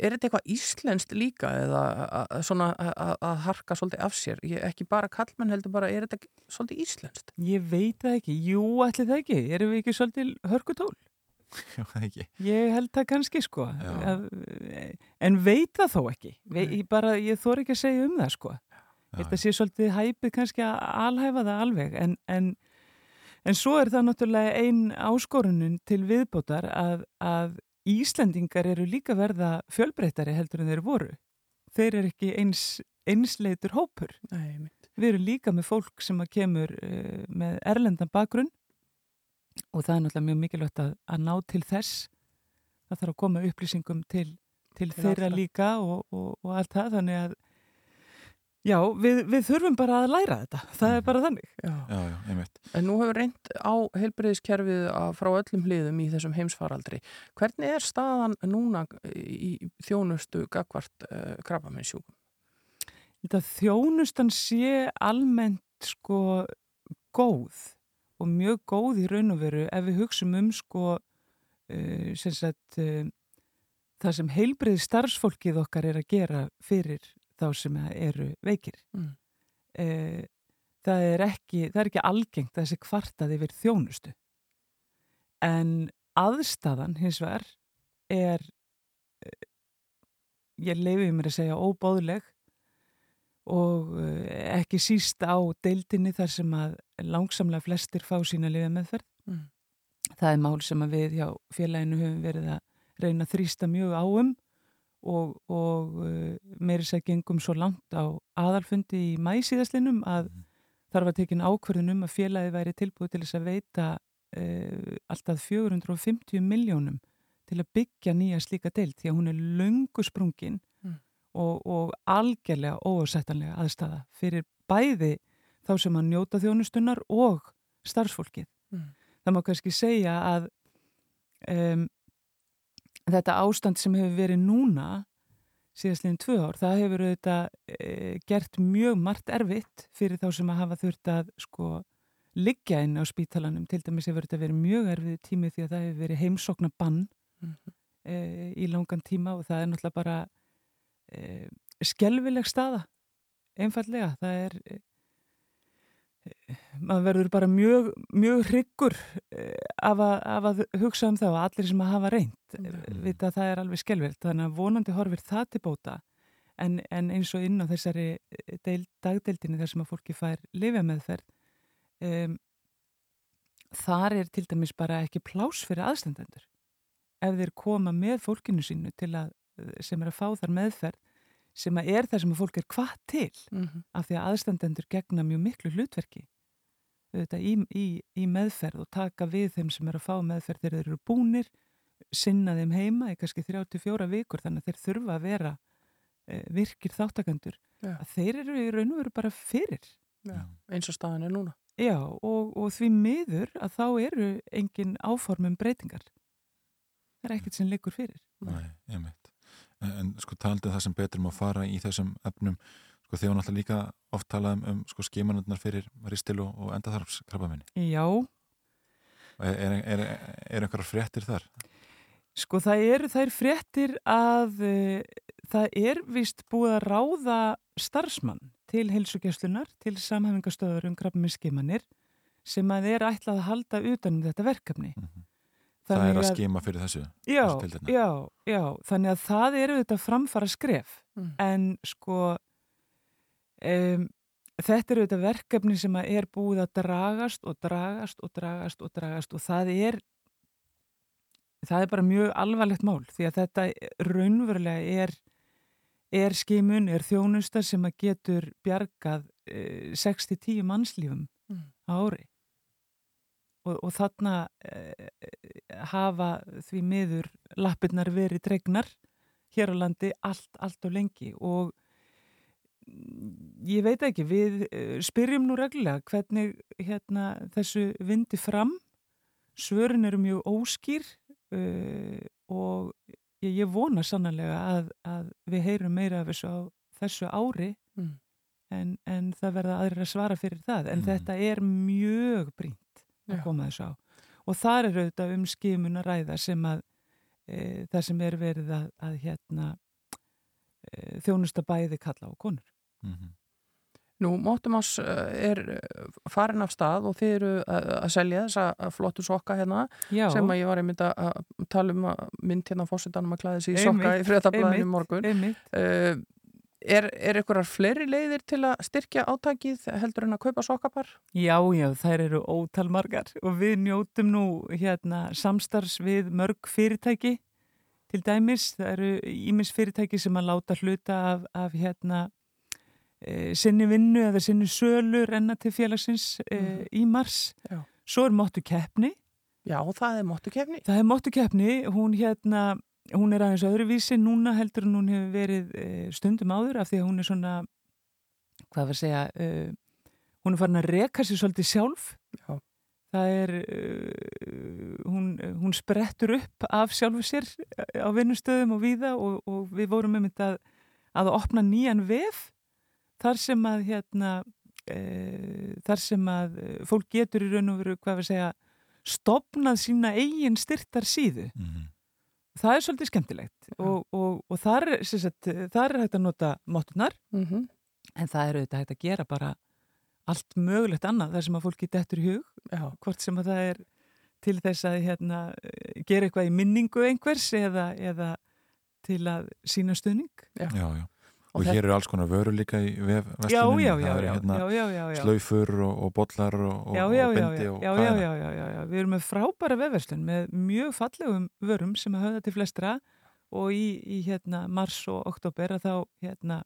er þetta eitthvað íslenskt líka eða svona að- harka svolítið af sér? Ég, ekki bara kallmenn heldur bara, er þetta svolítið íslenskt? ég veit það ekki Jú, ætli það ekki, erum við ekki svolítið hörkutól? Já, það ekki Ég held það kannski sko að, en veit það þó ekki Ve, ég, bara, ég þór ekki að segja um það sko þetta sé svolítið hæpið kannski að alhæfa það alveg en, en, en svo er það náttúrulega ein áskorunin til viðbótar að, að Íslendingar eru líka verða fjölbreyttari heldur en þeir voru. Þeir eru ekki eins, einsleitur hópur. Nei, við erum líka með fólk sem að kemur uh, með erlendan bakgrunn og það er náttúrulega mjög mikilvægt að, að ná til þess. Það þarf að koma upplýsingum til, til, Til þeirra allra. líka og, og, og allt það þannig að já, við, við þurfum bara að læra þetta það er bara þannig Já. já, já, einmitt En nú hefur reynd á heilbreyðiskerfið að- frá öllum hliðum í þessum heimsfaraldri. Hvernig er staðan núna í þjónustu gagvart uh, krabbamennsjúkum? Þetta þjónustan sé almennt sko góð og mjög góð í raun og veru ef við hugsum um sko uh, sem sagt uh, það sem heilbrið starfsfólkið okkar er að gera fyrir þá sem eru veikir. Mm. Uh, það, er ekki, það er ekki algengt að þessi kvartað yfir þjónustu. En aðstæðan hins vegar er, uh, ég leiði mér að segja, óbóðleg og eh, ekki síst á deildinni þar sem að langsamlega flestir fá sína liða meðferð. Mm. Það er mál sem við hjá félaginu höfum verið að reyna að þrýsta mjög áum og, og uh, meiri sér gengum svo langt á aðalfundi í mæsíðaslinum að þar var tekin ákvörðun um að félagi væri tilbúið til þess að veita uh, alltaf 450 miljónum til að byggja nýja slíka deild því að hún er löngu sprungin Mm. og, og algjörlega ósættanlega aðstæða fyrir bæði þá sem að njóta þjónustunnar og starfsfólkið. Mm. Það má kannski segja að um, þetta ástand sem hefur verið núna síðastliðin tvö ár, það hefur auðvitað e, gert mjög margt erfitt fyrir þá sem að hafa þurft að sko liggja inn á spítalanum, til dæmis hefur þetta verið mjög erfið tími því að það hefur verið heimsókna bann Mhm. e, í langan tíma og það er náttúrulega bara e, skelvileg staða einfallega, það er e, maður verður bara mjög, mjög hryggur e, af, að, af að hugsa um það og allir sem að hafa reynd e, vita að það er alveg skelvilt þannig að vonandi horfir það til bóta. En, en eins og inn á þessari deil, dagdeildinni þar sem að fólki fær lifja meðferð um, þar er til dæmis bara ekki plás fyrir aðstandendur. Ef þeir koma með fólkinu sínu til að, sem er að fá þar meðferð sem að er það sem að fólk er hvað til Mhm. af því að aðstandendur gegna mjög miklu hlutverki auðvitað, í, í, í meðferð og taka við þeim sem er að fá meðferð þegar þeir eru búnir sinna þeim heima í kannski 34 vikur þannig að þeir þurfa að vera e, virkir þáttakandur Já. að þeir eru í raun og veru bara fyrir Já, eins og staðan er núna. Já, og, og því miður að þá eru engin áformum breytingar. Það er ekkert sem liggur fyrir. Nei, einmitt. En, en sko taldi það sem betur um að fara í þessum efnum, sko þegar náttúrulega líka oft talað um, um sko skimanundnar fyrir ristil og, og endaþarfskrabbaminni. Já, Er, er, er, er einhverjar fréttir þar? sko það eru þær fréttir að uh, það er vist búið að ráða starfsmann til heilsugjastlunar, til samhæfingastöður um krabbaminni skimanir sem að er ætlað að halda utanum þetta verkefni. Mhm. Það er að að- skima fyrir þessu? Já, þessu já, já, þannig að það eru þetta framfara skref Mm. en sko um, þetta eru þetta verkefni sem er búið að dragast og dragast og dragast og dragast og það er það er bara mjög alvarlegt mál því að þetta raunverulega er er skimun, er þjónusta sem að getur bjargað eh, 6-10 mannslífum Mm. ári og, og þarna eh, hafa því miður lappirnar verið dregnar hér á landi allt, allt og lengi og ég veit ekki, við eh, spyrjum nú reglulega hvernig hérna, þessu vindi fram svörin eru mjög óskýr uh, og ég, ég vona sannlega að, að við heyrum meira af þessu þessu ári Mm. en, en það verða aðrir að svara fyrir það en Mm. þetta er mjög brínt að koma þessu á. Og þar er auðvitað um skimun að ræða sem að e, það sem er verið að, að hérna e, þjónusta bæði kalla á konur. Mm Nú, Móttumás er eh, farin af stað og þið eru að að selja þessa flottu sokka hérna Já, sem að ég var einmitt að tala um að mynd hérna fórsetanum að klæða sig í sokka Einmitt, í fréttablaðinu einmitt, morgun. einmitt. Uh, er, er einhverjar fleiri leiðir til að styrkja átakið heldur en að kaupa sokkapar? Já, já, þær eru ótalmargar og við njótum nú hérna samstarfs við mörg fyrirtæki til dæmis. Það eru ímins fyrirtæki sem að láta hluta af, af hérna e, sinni vinnu eða sinni sölu renna til félagsins e, Mhm. í mars. Já. Svo er móttu keppni. Já, það er móttu kefni. Það er móttu keppni, hún hérna, hún er aðeins öðruvísi núna heldur en hún hefur verið e, stundum áður af því að hún er svona, hvað var að segja, e, hún er farin að reka sér svolítið sjálf. Já. Það er, uh, hún, hún sprettur upp af sjálfu sér á vinnustöðum og víða og, og við vorum með þetta að, að opna nýjan vef þar sem að hérna, uh, þar sem að eh, fólk getur í raun og veru, hvað við segja, stopnað sína eigin styrtar síðu. -hmm. Það er svolítið skemmtilegt og, og, og þar, sagt, þar er hægt að nota móttunar Mm -hmm. en það er auðvitað hægt að gera bara allt mögulegt annað þar sem að fólki dettur í hug Já, hvort sem að það er til þess að hérna, gera eitthvað í minningu einhvers eða, eða til að sína stuðning. Já, já. Og þetta- hér eru alls konar vörur líka í já, það eru hérna já, já, já, slaufur og, og bollar og, og, já, og og hvað já, er já, já, já, já. Við erum með frábæra vefverslun með mjög fallegum vörum sem að höfða til flestra. Og í, í hérna mars og oktober að þá hérna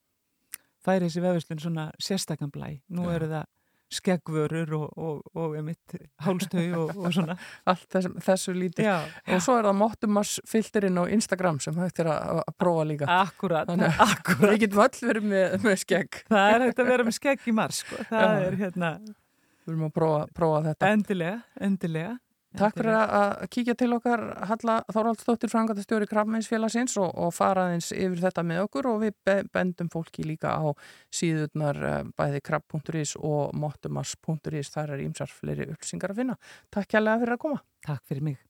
færi þessi vefverslun svona sérstakann blæ. Nú eru það skeggvörur og, og, og emitt hálstau og, og svona. allt þess, þessu lítið Já, og svo er það Mottumas filterinn á Instagram sem hægt er að, prófa líka akkurat, Þannig að akkurat. við getum öll verið með, með skegg Það er hægt að vera með skegg í mars, sko. Það Já. er hérna við erum að prófa, prófa þetta endilega, endilega. Takk fyrir að kíkja til okkar Halla Þorvaldsdóttir frangatastjóri Krabbmeinsfélagsins og, og fara aðeins yfir þetta með okkur og við be- bendum fólki líka á síðurnar eh, bæði krabb.is og mottumas.is þar er ímsar fleiri upplýsingar að finna. Takk kærlega fyrir að koma. Takk fyrir mig.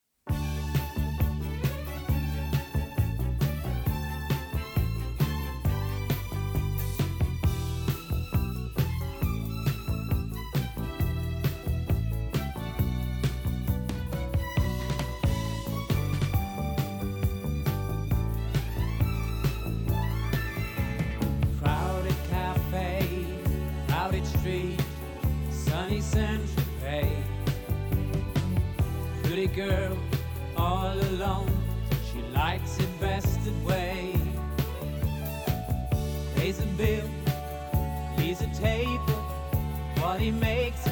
Central Bay. Pretty girl, all alone, she likes it best that way. Pays a bill, leaves a table, what he makes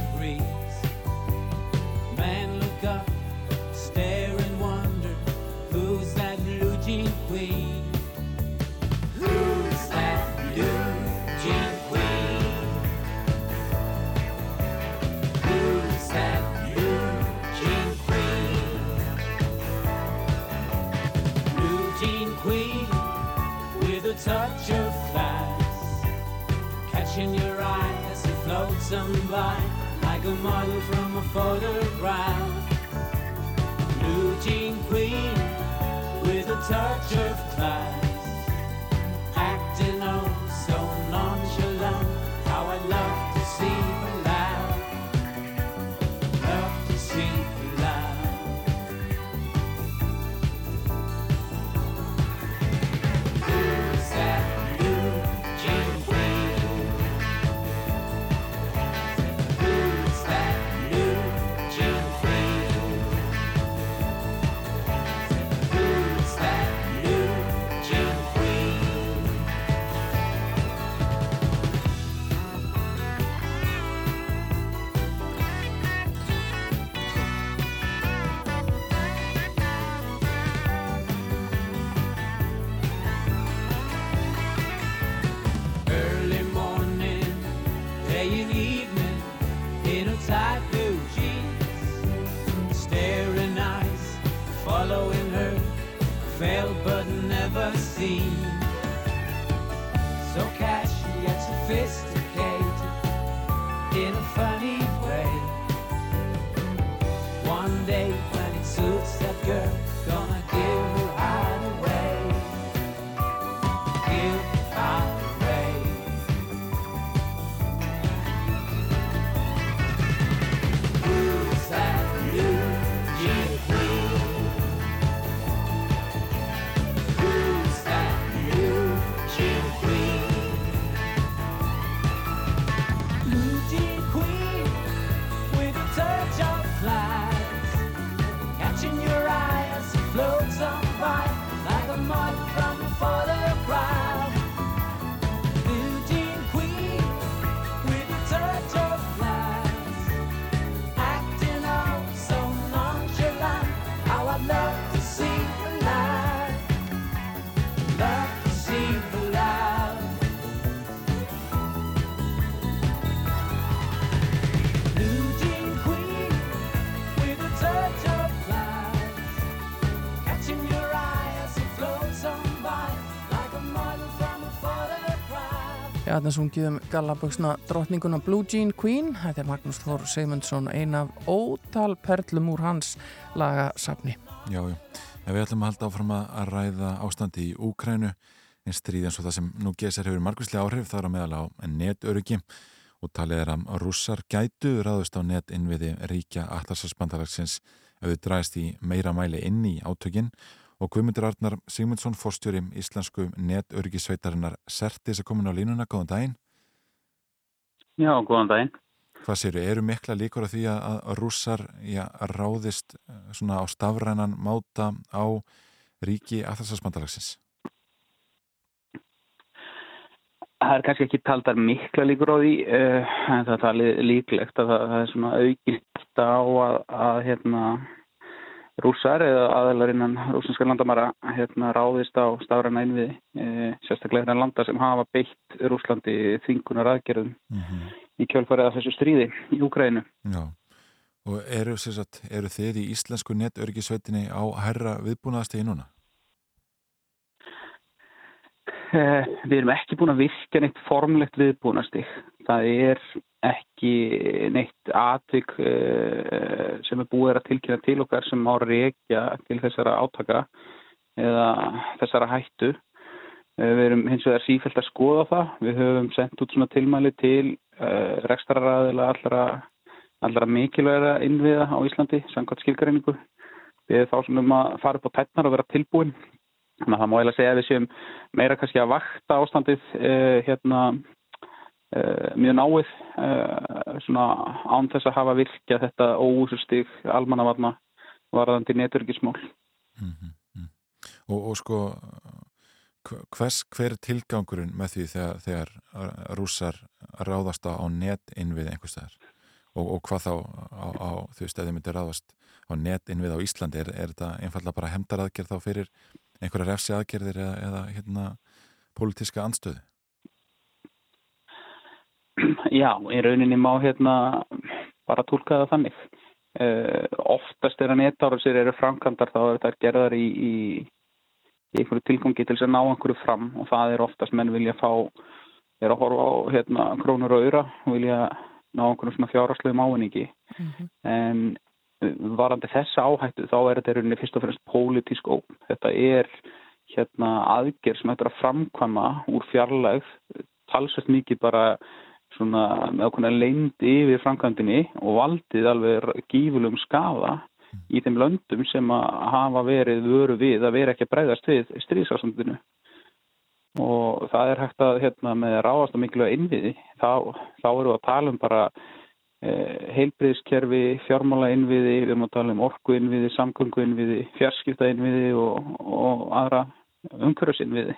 þarna sungið um gallaböksna drottninguna Blue Jean Queen. Þetta er Magnús Þór Seymundsson, ein af ótal perlum úr hans lagasafni. Já, já. Við ætlum að halda áfram að ræða ástandi í Úkrænu en stríð eins og það sem nú gesar hefur margvíslega áhrif þar á meðal á netöryggi og talið er að rússar gætu ráðust á net innviði ríkja allarsasbandalagsins ef þau dræðist í meira mæli inn í átökin og Guðmundur Arnar Sigmundsson, fórstjóri íslensku netörgisveitarinnar Sertis er komin á línuna, góðan daginn. Já, góðan daginn. Hvað séru, eru mikla líkur á því að, rússar já, ráðist eh, svona á stafrænan máta á ríki aðhalsarsbandalagsins? Það er kannski ekki taldar mikla líkur á því, uh, en það er talið líklegt að það, er svona aukist á að, að hérna, rússar eða aðeinar innan rússinska landamæra hérna, ráðist á stafræna innviði, uh, sérstaklega hérna landa sem hafa beitt Rúslandi þvingunar aðgerðum í kjölfarið af þessu stríði í Úkrænu. Já, og eru, sagt, eru þið í íslensku netörgisveitinni á herra viðbúnaðastegi núna? Eh, Við erum ekki búin að virka neitt formlegt viðbúnastig. Það er ekki neitt atvik eh, sem er búið að tilkynna til okkar sem má reykja til þessara átaka eða þessara hættu. Eh, Við erum hins vegar sífælt að skoða það. Við höfum sendt út svona tilmæli til rekstraraðila allra, allra mikilvægra innviða á Íslandi, samkvæmt skilgareiningu. Við erum þá svona um að fara upp á tætnar og vera tilbúin. Þannig að það má eiginlega segja að við séum meira kannski að vakta ástandið hérna mjög náið uh, svona án þess að hafa virkja þetta óúsustig almannavarna varðandi neturgismál. Og, og sko, hv- hvers, hver er tilgangurinn með því þegar, þegar rússar ráðast á netinnvið einhvers staðar? Og, og hvað þá á, á ef þið myndir ráðast á netinnvið á Íslandi, er, er þetta einfallega bara hemdaraðgerð þá fyrir einhverja refsi aðgerðir eða, eða hérna, pólitíska anstöðu? Já, í rauninni má hérna bara tólka það þannig. Uh, oftast er að netárasir eru framkvæmdar þá er þetta gerðar í, í, í einhverju tilgangi til þess að ná einhverju fram og það er oftast menn vilja fá, er að horfa á hérna, krónur og auðra og vilja ná einhverju svona fjáraslegum ávinningi. En uh, varandi þessa áhættu þá er þetta í rauninni fyrst og fremst pólitísk óp. Þetta er hérna aðgerð sem þetta er að framkvæma úr fjarlægð talsvægt mikið bara svona með okkurna leynd yfir framkvæmdini og valdið alveg gífulum skafa í þeim löndum sem að hafa verið vöru við að vera ekki að breyðast við stríðsásandinu og það er hægt að hérna, með ráðast og mikilvæg innviði þá, þá við að tala um bara eh, heilbriðskerfi, fjármála innviði, við erum að tala um orku innviði, samgöngu innviði, fjarskipta innviði og, og aðra umhverfis innviði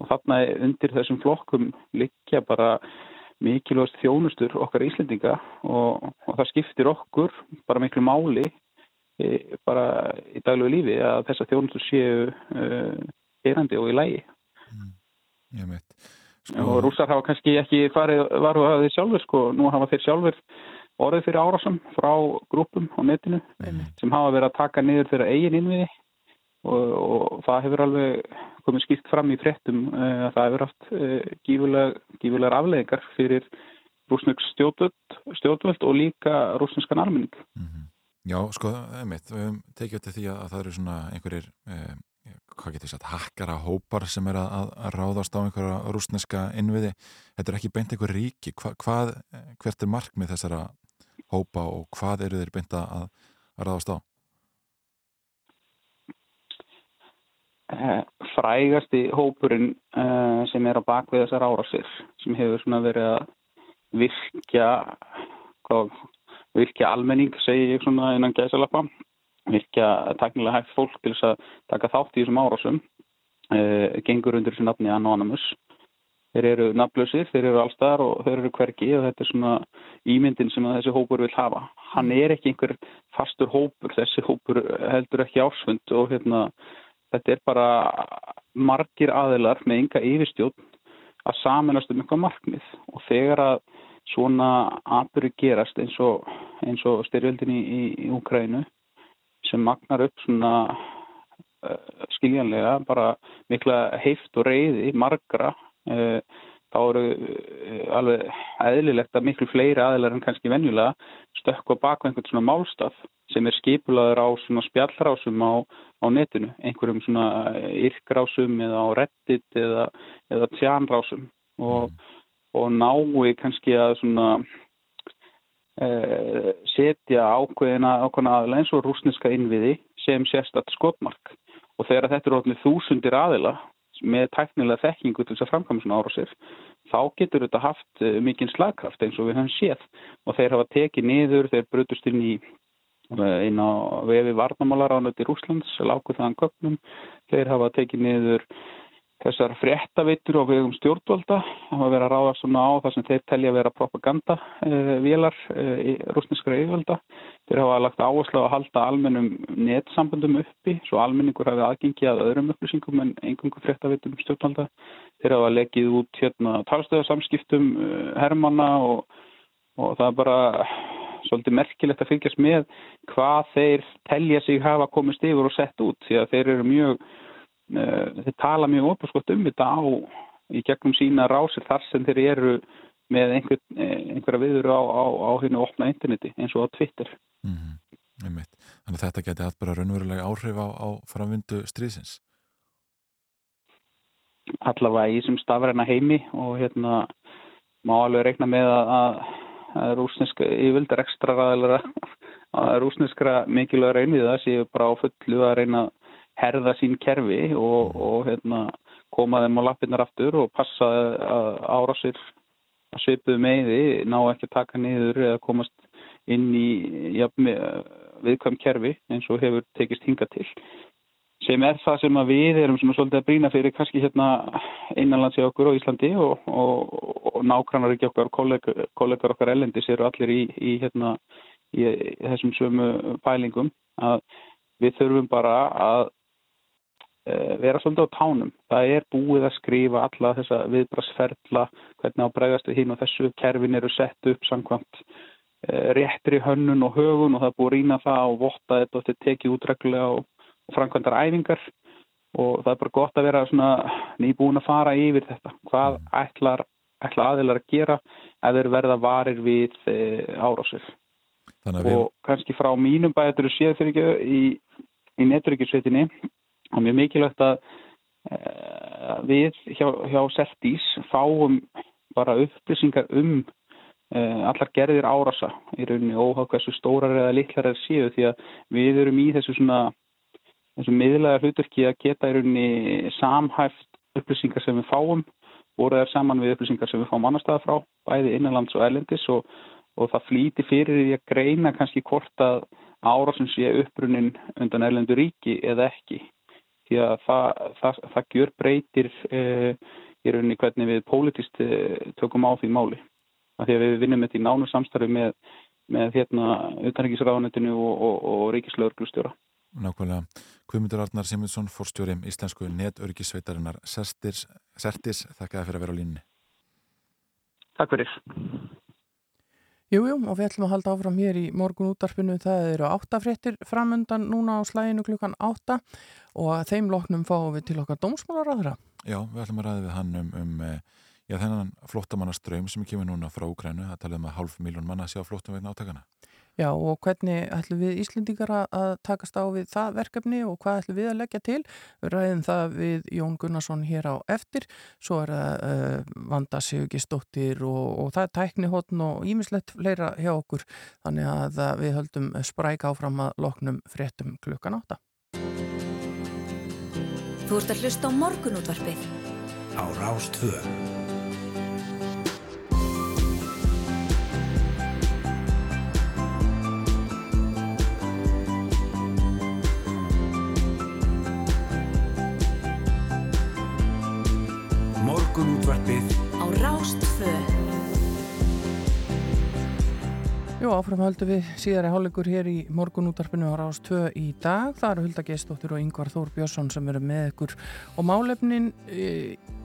og þarna undir þessum flokkum liggja bara mikilvægast þjónustur okkar Íslendinga og, og það skiptir okkur bara miklu máli e, bara í daglegu lífi að þessar þjónustur séu uh, erandi og í lægi. Ég veit. Og rússar hafa kannski ekki farið varu að þeir sjálfur sko, nú hafa þeir sjálfur orðið fyrir árásum frá grúpum á netinu sem hafa verið að taka niður þeirra eigin innviði og, og það hefur alveg komið skýrt fram í fréttum uh, að það hefur haft uh, gífulegar, afleðingar fyrir rúsnesk stjórnvöld, og líka rúsneskan almenning. Já, sko, einmitt, við höfum tekið eftir því að, að það eru svona einhverjir, eh, hvað getur sagt, hakkara hópar sem er að, að ráðast á einhverja rúsneska innviði. Þetta er ekki beint einhver ríki. Hva, hvað, eh, hvert er markmið þessara hópa og hvað eru þeir beint að, að ráðast á? Frægasti hópurinn uh, sem er á bakvið þessar árásir sem hefur verið að virkja hvað, virkja almenning segi ég svona innan gæsalappa. Virkja taknilega hægt fólk til þess að taka þátt í þessum árásum. Uh, gengur undir þessu nafni Anonymous. Þeir eru nafnlausir, þeir eru allstaðar og þeir eru hvergi og þetta er svona ímyndin sem þessi hópur vil hafa. Hann er ekki einhver fastur hópur þessi hópur heldur ekki ásfund og hérna þetta er bara margir aðilar með enga yfirstjórn að saminast um eitthvað markmið. Og þegar að svona atbyrju gerast eins og, og styrjöldin í, í Úkrænu sem magnar upp svona uh, skiljanlega bara mikla heift og reyði margra uh, þá eru uh, alveg eðlilegt að miklu fleiri aðilar en kannski venjulega stökku á baku einhvern svona málstaf sem er skipulaður á svona spjallrásum á, á netinu, einhverjum svona yrkrásum eða á reddit eða, eða tjánrásum og, og nái kannski að svona uh, setja ákveðina ákveðina aðeins eins og rúsneska innviði sem sérstatt skotmark. Og þegar þetta eru orðinni þúsundir aðila með tæknilega þekkingu til þess að framkvæma svona árásir þá getur þetta haft uh, mikinn slagkraft eins og við höfum séð. Og þeir hafa tekið niður, þeir brutust inn í uh, inn á vefi varnamálaránuti Rúslands, lágu þaðan köpnum þeir hafa tekið niður þessar fréttaveitur á vegum stjórnvalda hafa verið að ráða svona á það sem þeir telja að vera propaganda uh, vélar uh, rúsneskra yfirvalda. Þeir hafa lagt áherslu að halda almennum netsambandum uppi svo almenningur hafi aðgengi að öðrum upplýsingum en engungum fréttaveitum stjórnvalda. Þeir hafa leggið út hérna talstöðarsamskiptum uh, hermanna og, og það er bara svolítið merkilegt að fylgjast með hvað þeir telja sig hafa komist yfir og sett út því að þeir eru mjög þeir tala mjög opurskott um þetta á í gegnum sína rásir þar sem þeir eru með einhver, eh, einhverja viður á, á, á hérna opna interneti eins og á Twitter Einmitt. Þannig að þetta geti haft bara raunverulega áhrif á, á framvindu stríðsins. allavega í þessum stafræna heimi og hérna má alveg reikna með að, að, að rúsneska yfirvöldar ekstra ræðilega að rúsneskra mikilvægur einvið það séu bara á fullu að reyna herða sín kerfi og, og hérna, koma þeim á lappirnar aftur og passa að árásir að svipuðu meiði ná ekki að taka niður eða komast inn í ja, viðkvæm kerfi eins og hefur tekist hinga til. Sem er það sem við erum svolítið að brína fyrir kannski hérna innanlands í okkur á Íslandi og, og, og nákvæmnar ekki okkar kollegar, kollegar okkar ellendis eru allir í, í hérna í, þessum sömu pælingum að við þurfum bara að vera svolítið á tánum. Það er búið að skrifa alla þessa viðbrasferðla, hvernig á bregðast við hinn og þessu kerfin eru sett upp samkvæmt e, réttri hönnun og högun og það er búið að rýna það og votta þetta og þetta tekið útreglulega og framkvæmdar æfingar og það er bara gott að vera svona nýbúin að fara yfir þetta. Hvað ætlar, ætlar aðeinar að gera ef þeir verða varir við e, árásir. Við... Og kannski frá mínum bæður séð fyrir ekki í, í neturikisveitinni og mjög mikilvægt að e, við hjá, hjá Seltís fáum bara upplýsingar um e, allar gerðir árasa í rauninni óhag hversu stórar eða litlar er séu því að við erum í þessu svona þessu miðlega hlutverki að geta í rauninni samhæft upplýsingar sem við fáum voru þær saman við upplýsingar sem við fáum annar staða frá, bæði innanlands og erlendis og, og það flýti fyrir því að greina kannski hvort að árásin sé uppbrunnin undan erlendu ríki eða ekki. Því að það, það, það gjör breytir eh, í rauninni hvernig við politist eh, tökum á því máli. Af því að við vinnum þetta í nánu samstarfi með, með hérna, utanrikkisráðanetinu og, og, og ríkislauglustjóra. Nákvæmlega. Guðmundur Arnar Simonsson, fórstjóri Íslensku netörgisveitarinnar Sertis, Sertis þakkaði fyrir að vera á línni. Takk fyrir. Jújú, jú, og við ætlum að halda áfram hér í morgun útarpinu. Það eru áttafréttir framöndan núna á slæginu klukkan átta og þeim loknum fáum við til okkar dómsmálaráðra. Já, við ætlum að ræða við hann um, um já, þennan flottamannaströym sem kemur núna frá Úkrænu. Það talaðum að hálf miljón manna sé á flottum vegna átakana. Já og hvernig ætlum við Íslendingar að takast á við það verkefni og hvað ætlum við að leggja til? Við ræðum það við Jón Gunnarsson hér á eftir, svo er það uh, Vanda Sigurgistóttir og, og það er tæknihotn og ímislegt fleira hjá okkur þannig að við höldum spræk áfram að loknum fréttum klukkan átta. Þú ert að hlusta á morgunútvarpið á Rástvöð. Morgunútvarpið á Rástfö Jú, áfram höldum við síðari hálfleikur hér í morgunútarpinu á Rás 2 í dag. Það eru Hulda Geistóttir og Yngvar Þór Björnsson sem eru með ykkur og málefnin e,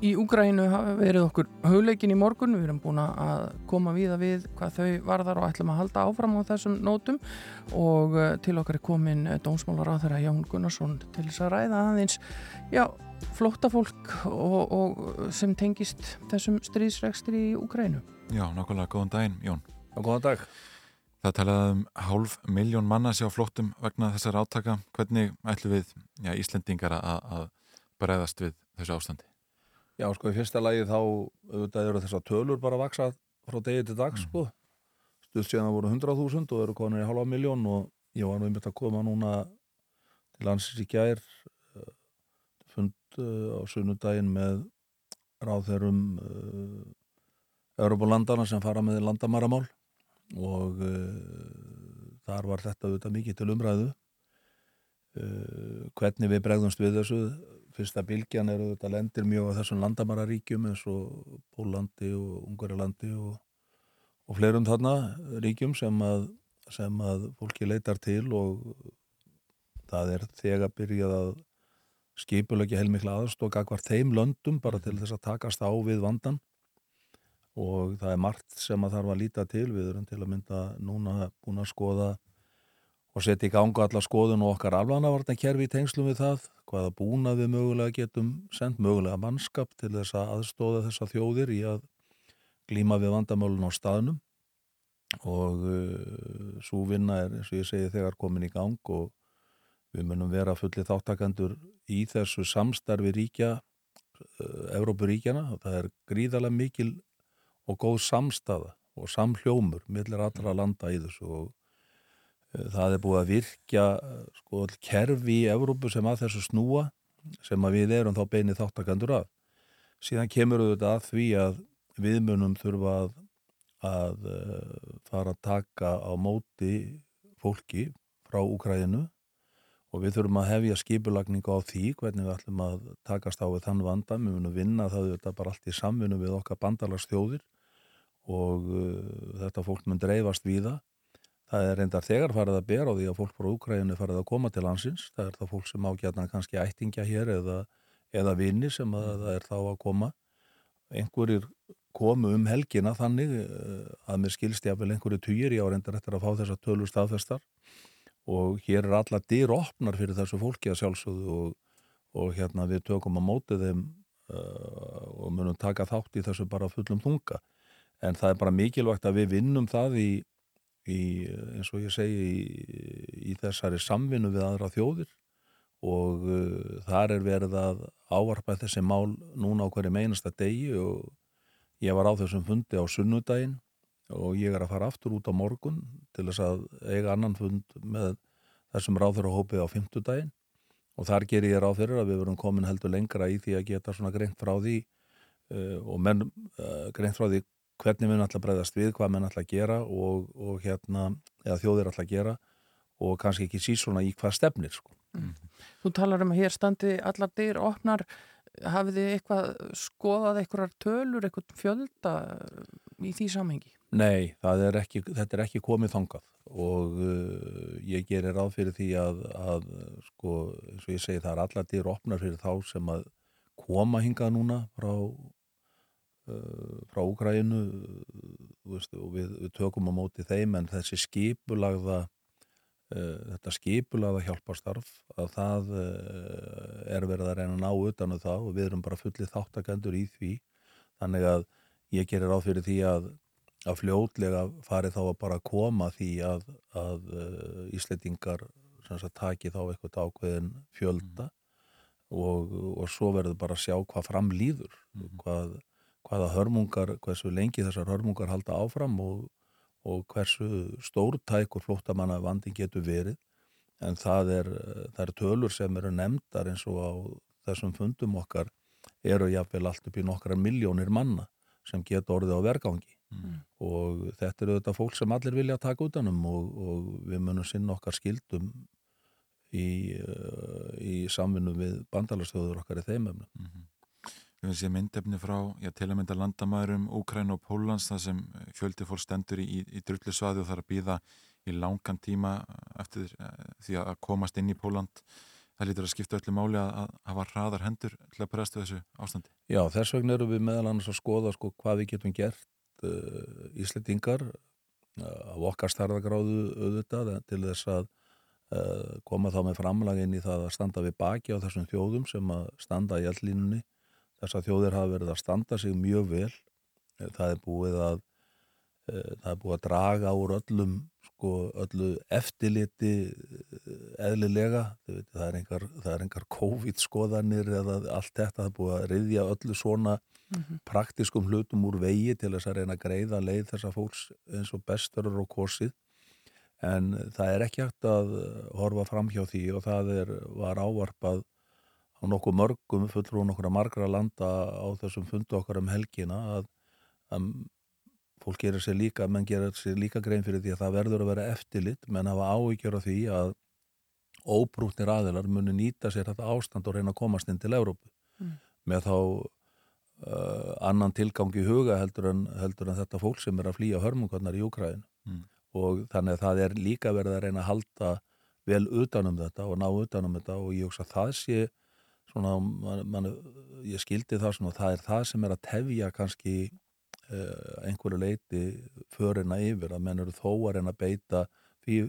í Úgrænu hafa verið okkur hugleikin í morgun. Við erum búin að koma víða við hvað þau varðar og ætlum að halda áfram á þessum nótum og e, til okkar er komin dómsmálar á þeirra Jón Gunnarsson til þess að ræða aðeins já, flóttafólk og, og sem tengist þessum stríðsregstri í Úgrænu. Já, nákvæmlega, góðan daginn, Jón. Já, góðan dag. Það talaði um hálf miljón manna sé á flóttum vegna þessar átaka. Hvernig ætlu við já, Íslendingar að, að bregðast við þessu ástandi? Já, sko, í fyrsta lagi þá auðvitað eru þessar tölur bara að vaksa frá degi til dags, Mm. sko. Stuð síðan voru 100.000 og eru konur í halva miljón og ég var nú einmitt að koma núna til landsins í gær á sunnudaginn með ráðherrum uh, Europalandana sem fara með landamaramál og uh, þar var þetta auðvitað mikið til umræðu. Uh, hvernig við bregðumst við þessu? Fyrsta bylgjan er auðvitað lendir mjög á þessum landamararíkjum eins og Pólandi og Ungarilandi og, og fleirum þarna ríkjum sem að, sem að fólki leitar til og það er þegar byrjað að skipulegja heilmikla aðstók akkvar þeim löndum bara til þess að takast á við vandan og það er margt sem að þarf að líta til. Við erum til að mynda núna búin að skoða og setja í ganga alla skoðun og okkar alvanavarna kerfi í tengslum við það. Hvaða búna við mögulega getum sendt mögulega mannskap til þess að aðstóða þessa þjóðir í að glíma við vandamálun á staðnum. Og uh, svo vinna er eins og ég segi þegar komin í gang og við munum vera fulli þáttakandur í þessu samstarfi ríkja uh, Evrópuríkjana og það er gríðarlega mikil og góð samstaða og samhljómur millir allra landa í þessu og uh, það er búið að virkja uh, sko kerfi í Evrópu sem að þessu snúa sem að við erum þá beinið þáttakandur af síðan kemur auðvitað að því að við munum þurfa að, að fara að taka á móti fólki frá Úkræðinu og við þurfum að hefja skipulagningu á því hvernig við ætlum að takast á við þann vanda, við munum vinna það þetta bara allt í samvinnu við okkar bandalagsþjóðir. Og uh, þetta fólk mun dreifast víða. Það er reyndar þegar farið að bera á því að fólk frá Úkræðinu farið að koma til landsins. Það er það fólk sem ágætna kannski ættingja hér eða, eða vini sem að það er þá að koma. Einhverjir komu um helgina þannig uh, að mér skilst ég að vel einhverju ég á reyndar eftir að fá þessa tölur staðfestar og hér er alla dyr opnar fyrir þessu fólki að sjálfsögðu og, og hérna við tökum að móti þeim uh, og munum taka þátt í þessu bara fullum þunga. En það er bara mikilvægt að við vinnum það í, í eins og ég segi í, í þessari samvinnu við aðra þjóðir. Og uh, þar er verið að ávarpa þessi mál núna á hverju meinasta degi og ég var á þessum fundi á sunnudaginn og ég er að fara aftur út á morgun til þess að eiga annan fund með þessum ráðurahópi á fymtudaginn og þar gerir ég ráð fyrir að við verum komin heldur lengra í því að geta svona greint frá því uh, og menn uh, greint frá því hvernig við að breyðast við, hvað menn að gera og, og hérna, eða þjóðir að gera og kannski ekki síst svona í hvað stefnir sko. Þú talar um að hér standi allar dyr opnar, hafið þið eitthvað skoðað eitthvað tölur, eitthvað fjölda í því samhengi? Nei, er ekki, þetta er ekki komið þangað og uh, ég gerir ráð fyrir því að, að sko, eins og ég segi það er allar dyr opnar fyrir þá sem að koma hingað núna frá uh, frá Úgrænu veist, og við, við tökum á móti þeim en þessi skipulagða uh, þetta skipulagða hjálparstarf að það uh, er verið að reyna að ná utan um það og við erum bara fullið þáttakendur í því. Þannig að ég gerir ráð fyrir því að að fljótlega fari þá að bara koma því að, að uh, Ísleitingar taki þá eitthvað ákveðin fjölda og, og svo verður bara að sjá hvað fram líður hvað, hvaða hörmungar hversu lengi þessar hörmungar halda áfram og, og hversu stórtækur flóttamanna vandin getur verið. En það er, það er tölur sem eru nefndar eins og á þessum fundum okkar eru jáfnvel allt upp í nokkra miljónir manna sem geta orðið á vergangi Mm. og þetta eru þetta fólk sem allir vilja taka utanum og, og við munum sinna okkar skildum í, uh, í samvinnu við bandalagstöður okkar í þeim efnum. Mm -hmm. Við séum myndefni frá, já, til að mynda landamæðurum Úkræn og Pólans, það sem fjöldi fólk stendur í, í drullisvaði og þarf að býða í langan tíma eftir því að komast inn í Póland það lítur að skipta öllu máli að, að hafa hraðar hendur til að prestu þessu ástandi. Já, þess vegna eru við meðal annars að skoða sko, hvað við getum gert uh, Íslendingar uh, af okkar starðagráðu auðvitað til þess að uh, koma þá með framlagin í það að standa við baki á þessum þjóðum sem að standa í alllínunni. Þessar þjóðir hafa verið að standa sig mjög vel. Það er búið að það er búið að draga úr öllum sko, öllu eftirliti eðlilega það er engar, engar COVID-skoðanir eða allt þetta, það er búið að reyðja öllu svona mm -hmm. praktiskum hlutum úr vegi til þess að reyna að greiða leið þessa fólks eins og besturur og korsið en það er ekki hægt að horfa fram hjá því og það er, var ávarpað á nokkuð mörgum fullrúin nokkura margra landa á þessum fundu okkar um helgina að, að fólk gerir sér líka, menn gerir sér líka grein fyrir því að það verður að vera eftirlit, menn hafa áhyggjur af því að óbrútnir aðilar muni nýta sér þetta ástand og reyna að komast inn til Evrópu Mm. með þá uh, annan tilgang í huga heldur en, heldur en þetta fólk sem er að flýja hörmungarnar í Úkræðinu Mm. og þannig að það er líka verið að reyna að halda vel utanum þetta og ná utanum þetta og ég hugsa að það sé svona, man, man, ég skildi það svona, það er það sem er að tefja kannski uh, einhverju leiti förina yfir að menn eru þó að reyna að beita því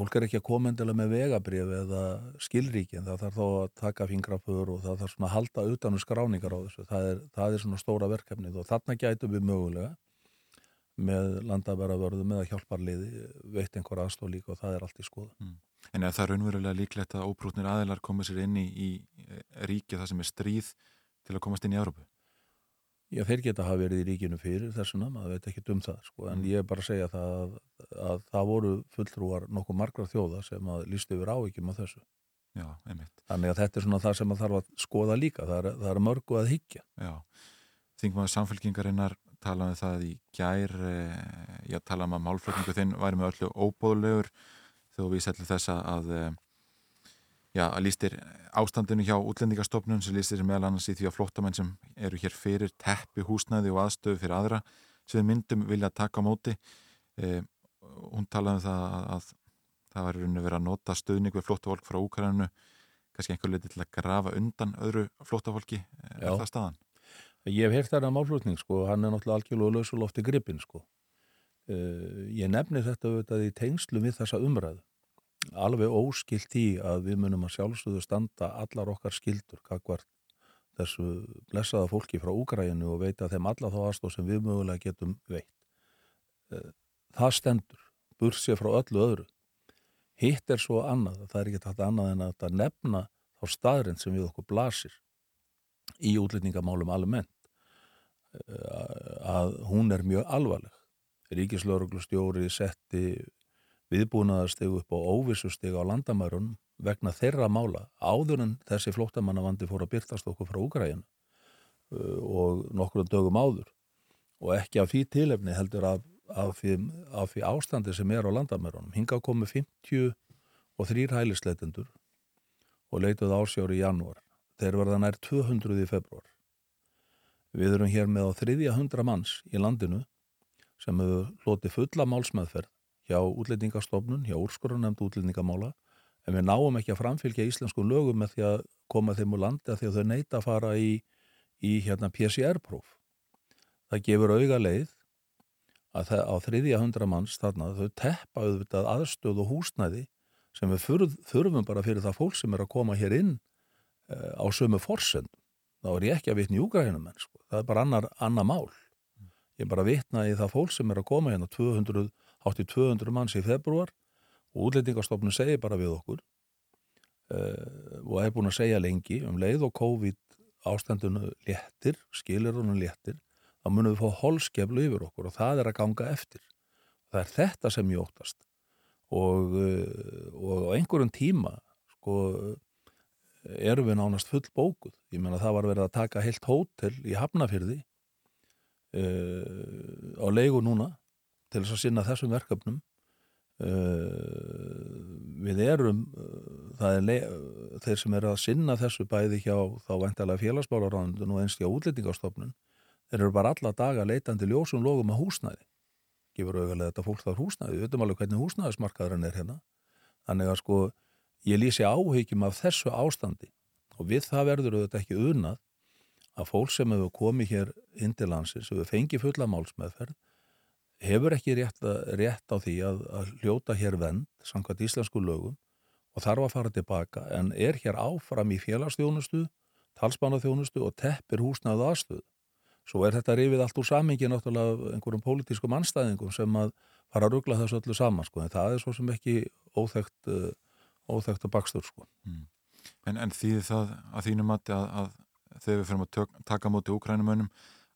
fólk er ekki að koma endilega með vegabrif eða skilríkin, það þarf þá að taka fingrafur og það þarf svona að halda utanum skráningar á þessu, það er, það er svona stóra verkefnið og þarna gætum við mögulega með landabæravörðum eða hjálparliði veitt einhver aðstóð líka og það er allt í skoða. Mm. En er það raunverulega líklegt að óbrútnir aðilar komið sér inn í, í ríki það sem er stríð til að komast inn í Európu? Já, þeir geta hafa verið í ríkinu fyrir þessuna, maður veit ekki um það, sko, en ég er bara að segja það að, að það voru fulltrúar nokkuð margar þjóða sem að lístu yfir áhyggjum á þessu. Já, einmitt. Þannig að þetta er svona það sem að þarf að skoða líka, það er, það er mörgu að higgja. Já, þingmaður samfélkingarinnar talaði það í gær, ég talaði um að málflutningu þinn væri með öllu óbóðulegur þegar við sætlu þessa að, já, að lístir ástandinu hjá útlendingastofnun sem lístir meðal annars í því að flottamenn sem eru hér fyrir teppi húsnæði og aðstöðu fyrir aðra sem myndum vilja taka á móti. Eh, hún talaði um það að, að það var raun og verið að nota stuðning við flottafólk frá Úkaranu, kannski einhver leiti til að grafa undan öðru flottafólki, er Já. það staðan? Ég hef heyrt þarna málflutning sko, hann er náttúrulega algjörlega lausulofti gripin sko. Uh, ég nefni þetta auðvitað í tengslu við þessa umræðu. Alveg óskilt í að við munum að sjálfsögðu standa allar okkar skildur kakvart þessu blessaða fólki frá Úgræinu og veita þeim alla þá aðstóð sem við mögulega getum veitt. Uh, það stendur, bursið frá öllu öðru. Hitt er svo annað, það er ekki þetta annað en að þetta nefna þá staðrind sem við okkur blasir í útlendingamálum almennt að hún er mjög alvarleg. Ríkislauruglustjóri setti viðbúnaðarstegu upp á óvissustegu á landamærunum vegna þeirra mála áður en þessi flóttamannavandi fór að byrtast okkur frá Úgræðinu og nokkrum dögum áður og ekki af því tilefni heldur af, af, því, af því ástandi sem er á landamærunum. Hinga komu 50 og þrýr hælisleitendur og leituð ásjári í janúar. Þeir verða nær 200 í februar. Við erum hér með á þriðja hundra manns í landinu sem hefur hlotið fulla málsmeðferð hjá útlendingastofnun, hjá úrskorunnemnd útlendingamála, en við náum ekki að framfylgja íslensku lögum með því að koma þeim úr landi að því að þau neyta að fara í, í hérna PCR-próf. Það gefur auga leið að það, á þriðja hundra manns þarna þau teppa auðvitað aðstöð og húsnæði sem við þurf, þurfum bara fyrir það fólk sem er að koma hér inn uh, á sömu forsendum. Þá er ég ekki að vitna í úgrænum menn, sko. það er bara annar, annar mál. Ég er bara að vitna í það fólk sem er að koma hérna 200, 8200 manns í februar og útlendingastofnun segir bara við okkur uh, og er búin að segja lengi um leið og COVID ástandinu léttir, skilir honum léttir, þá munum við fá holskeflu yfir okkur og það er að ganga eftir. Það er þetta sem ég óttast og, uh, og á einhverjum tíma sko erum við nánast full bókuð. Ég meina það var verið að taka heilt hótel í Hafnafyrði uh, á leigu núna til þess að sinna þessum verkefnum. Uh, við erum, uh, það er þeir sem eru að sinna þessu bæði hjá þá væntalega félagsbálaráðundun og einst hjá útlendingastofnun, þeir eru bara alla daga leitandi ljósum logum að húsnæði. Gefur auðvitað þetta fólk þar húsnæði, við veitum alveg hvernig húsnæðismarkaðurinn er hérna. Þannig að sko ég lýsi áhyggjum af þessu ástandi og við það verður auðvitað ekki unað að fólk sem hefur komið hér inn til landsins, hefur fengið fulla málsmeðferð, hefur ekki rétt, rétt á því að, að hljóta hér vend, samkvæmt íslensku lögum og þarf að fara tilbaka en er hér áfram í félagsþjónustu, talsbánaþjónustu og teppir húsnaðu aðstöðu. Svo er þetta rifið allt úr samingi náttúrulega einhverjum pólitískum anstæðingum sem að fara að ruggla þessu öllu saman sko, en það er svo sem ekki óþekkt uh, óþekkt að bakstur sko. Mm. En, en þýðir það að þínum að, að þegar við fyrir að tök, taka móti úkrænumönnum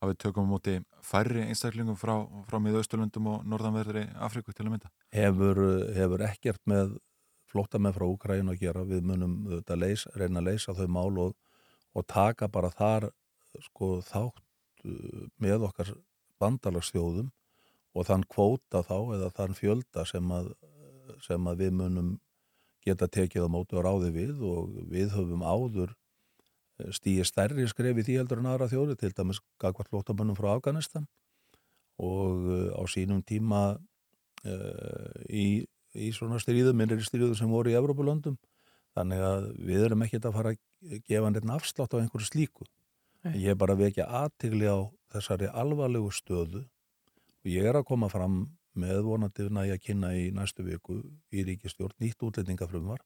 að við tökum móti færri einstaklingum frá, frá miðausturlundum og norðanverðri Afriku til að mynda? Hefur, hefur ekkert með flóttamenn frá Úkræn að gera, við munum þetta leys, reyna að leysa þau mál og, og taka bara þar sko þátt uh, með okkar bandalagsþjóðum og þann kvóta þá eða þann fjölda sem að, sem að við munum geta tekið á móti og ráði við og við höfum áður stíði stærri skrefi því heldur en aðra þjóði til dæmis gagvart flóttamönnum frá Afganistan. Og uh, á sínum tíma uh, í, í svona stríðum, minnir stríðum sem voru í Evrópulöndum. Þannig að við erum ekkert að fara að gefa nefn afslátt á einhverju slíku. Nei. ég er bara að vekja aðtigli á þessari alvarlegu stöðu. Og ég er að koma fram með vonandi næja kynna í næstu viku í ríkistjórn nýtt útlendingafrumvar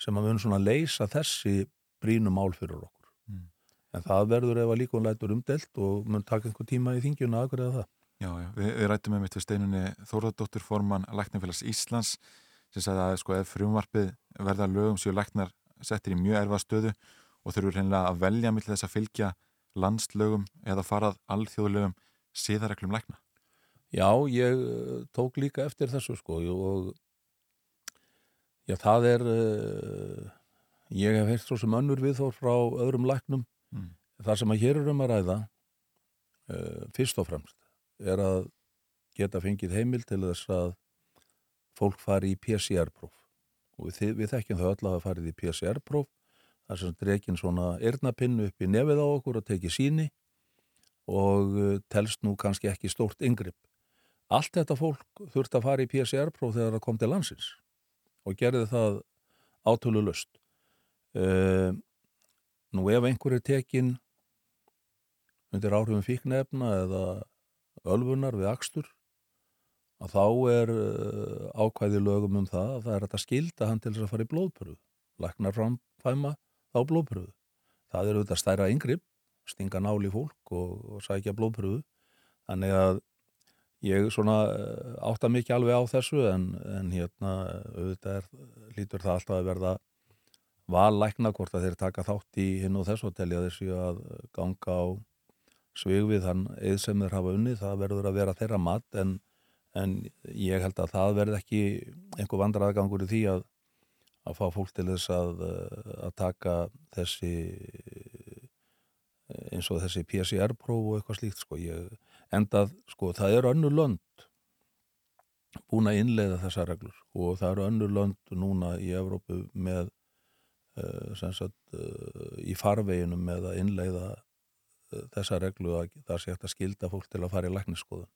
sem að mun svona leysa þessi brínu mál fyrir okkur Mm. en það verður líka hún lætur umdelt og mun taka einhver tíma í þingjuna að hverja það Já, já, við, við rættum með mitt við steinunni Þórðardóttir formann Læknafélags Íslands sem sagði að sko ef frumvarpið verða lögum séu læknar settir í mjög erfa stöðu og þurfur hreinlega að velja mitt þess að fylgja landslögum eða farað alþjóðlögum síðareglum lækna. Já, ég uh, tók líka eftir þessu sko og já, það er uh, ég hef heilt svo sem önnur viðþór frá öðrum læknum Mm. það sem að hér er um að ræða uh, fyrst og fremst er að geta fengið heimil til þess að fólk fari í PCR-próf og við, við þekkjum það öll að hafa farið í PCR-próf þar sem drekin svona eirnapinnu upp í nefið á okkur og tekið síni og uh, telst nú kannski ekki stórt yngripp. Allt þetta fólk þurft að fara í PCR-próf þegar það kom til landsins og gerði það átölu löst. Uh, nú ef einhver er tekin undir áhrifum fíknefna eða ölfunar við akstur að þá er uh, ákvæði lögum um það að það er að skilda hann til þess að fara í blóðpröfu. Læknar framfæma þá blóðpröfu. Það er auðvitað stærra yngripp, stinga náli fólk og, og sækja blóðpröfu. Þannig að ég svona uh, átta mikið alveg á þessu en, en hérna auðvitað er, lítur það alltaf að verða vallækna hvort að þeir taka þátt í hinn og þess og telja þessu að ganga á svig við þann eð sem þeir hafa unnið, það verður að vera þeirra mat en, en ég held að það verð ekki einhver vandræðagangur í því að, að fá fólk til þess að, að taka þessi eins og þessi PCR-próf og eitthvað slíkt sko. ég, endað, sko, það eru önnur lönd búin að innleiða þessar reglur og það eru önnur lönd núna í Evrópu með sagt, uh, í farveginum með að innleiða uh, þessa reglu að það sé hægt að skilda fólk til að fara í lækniskoðun.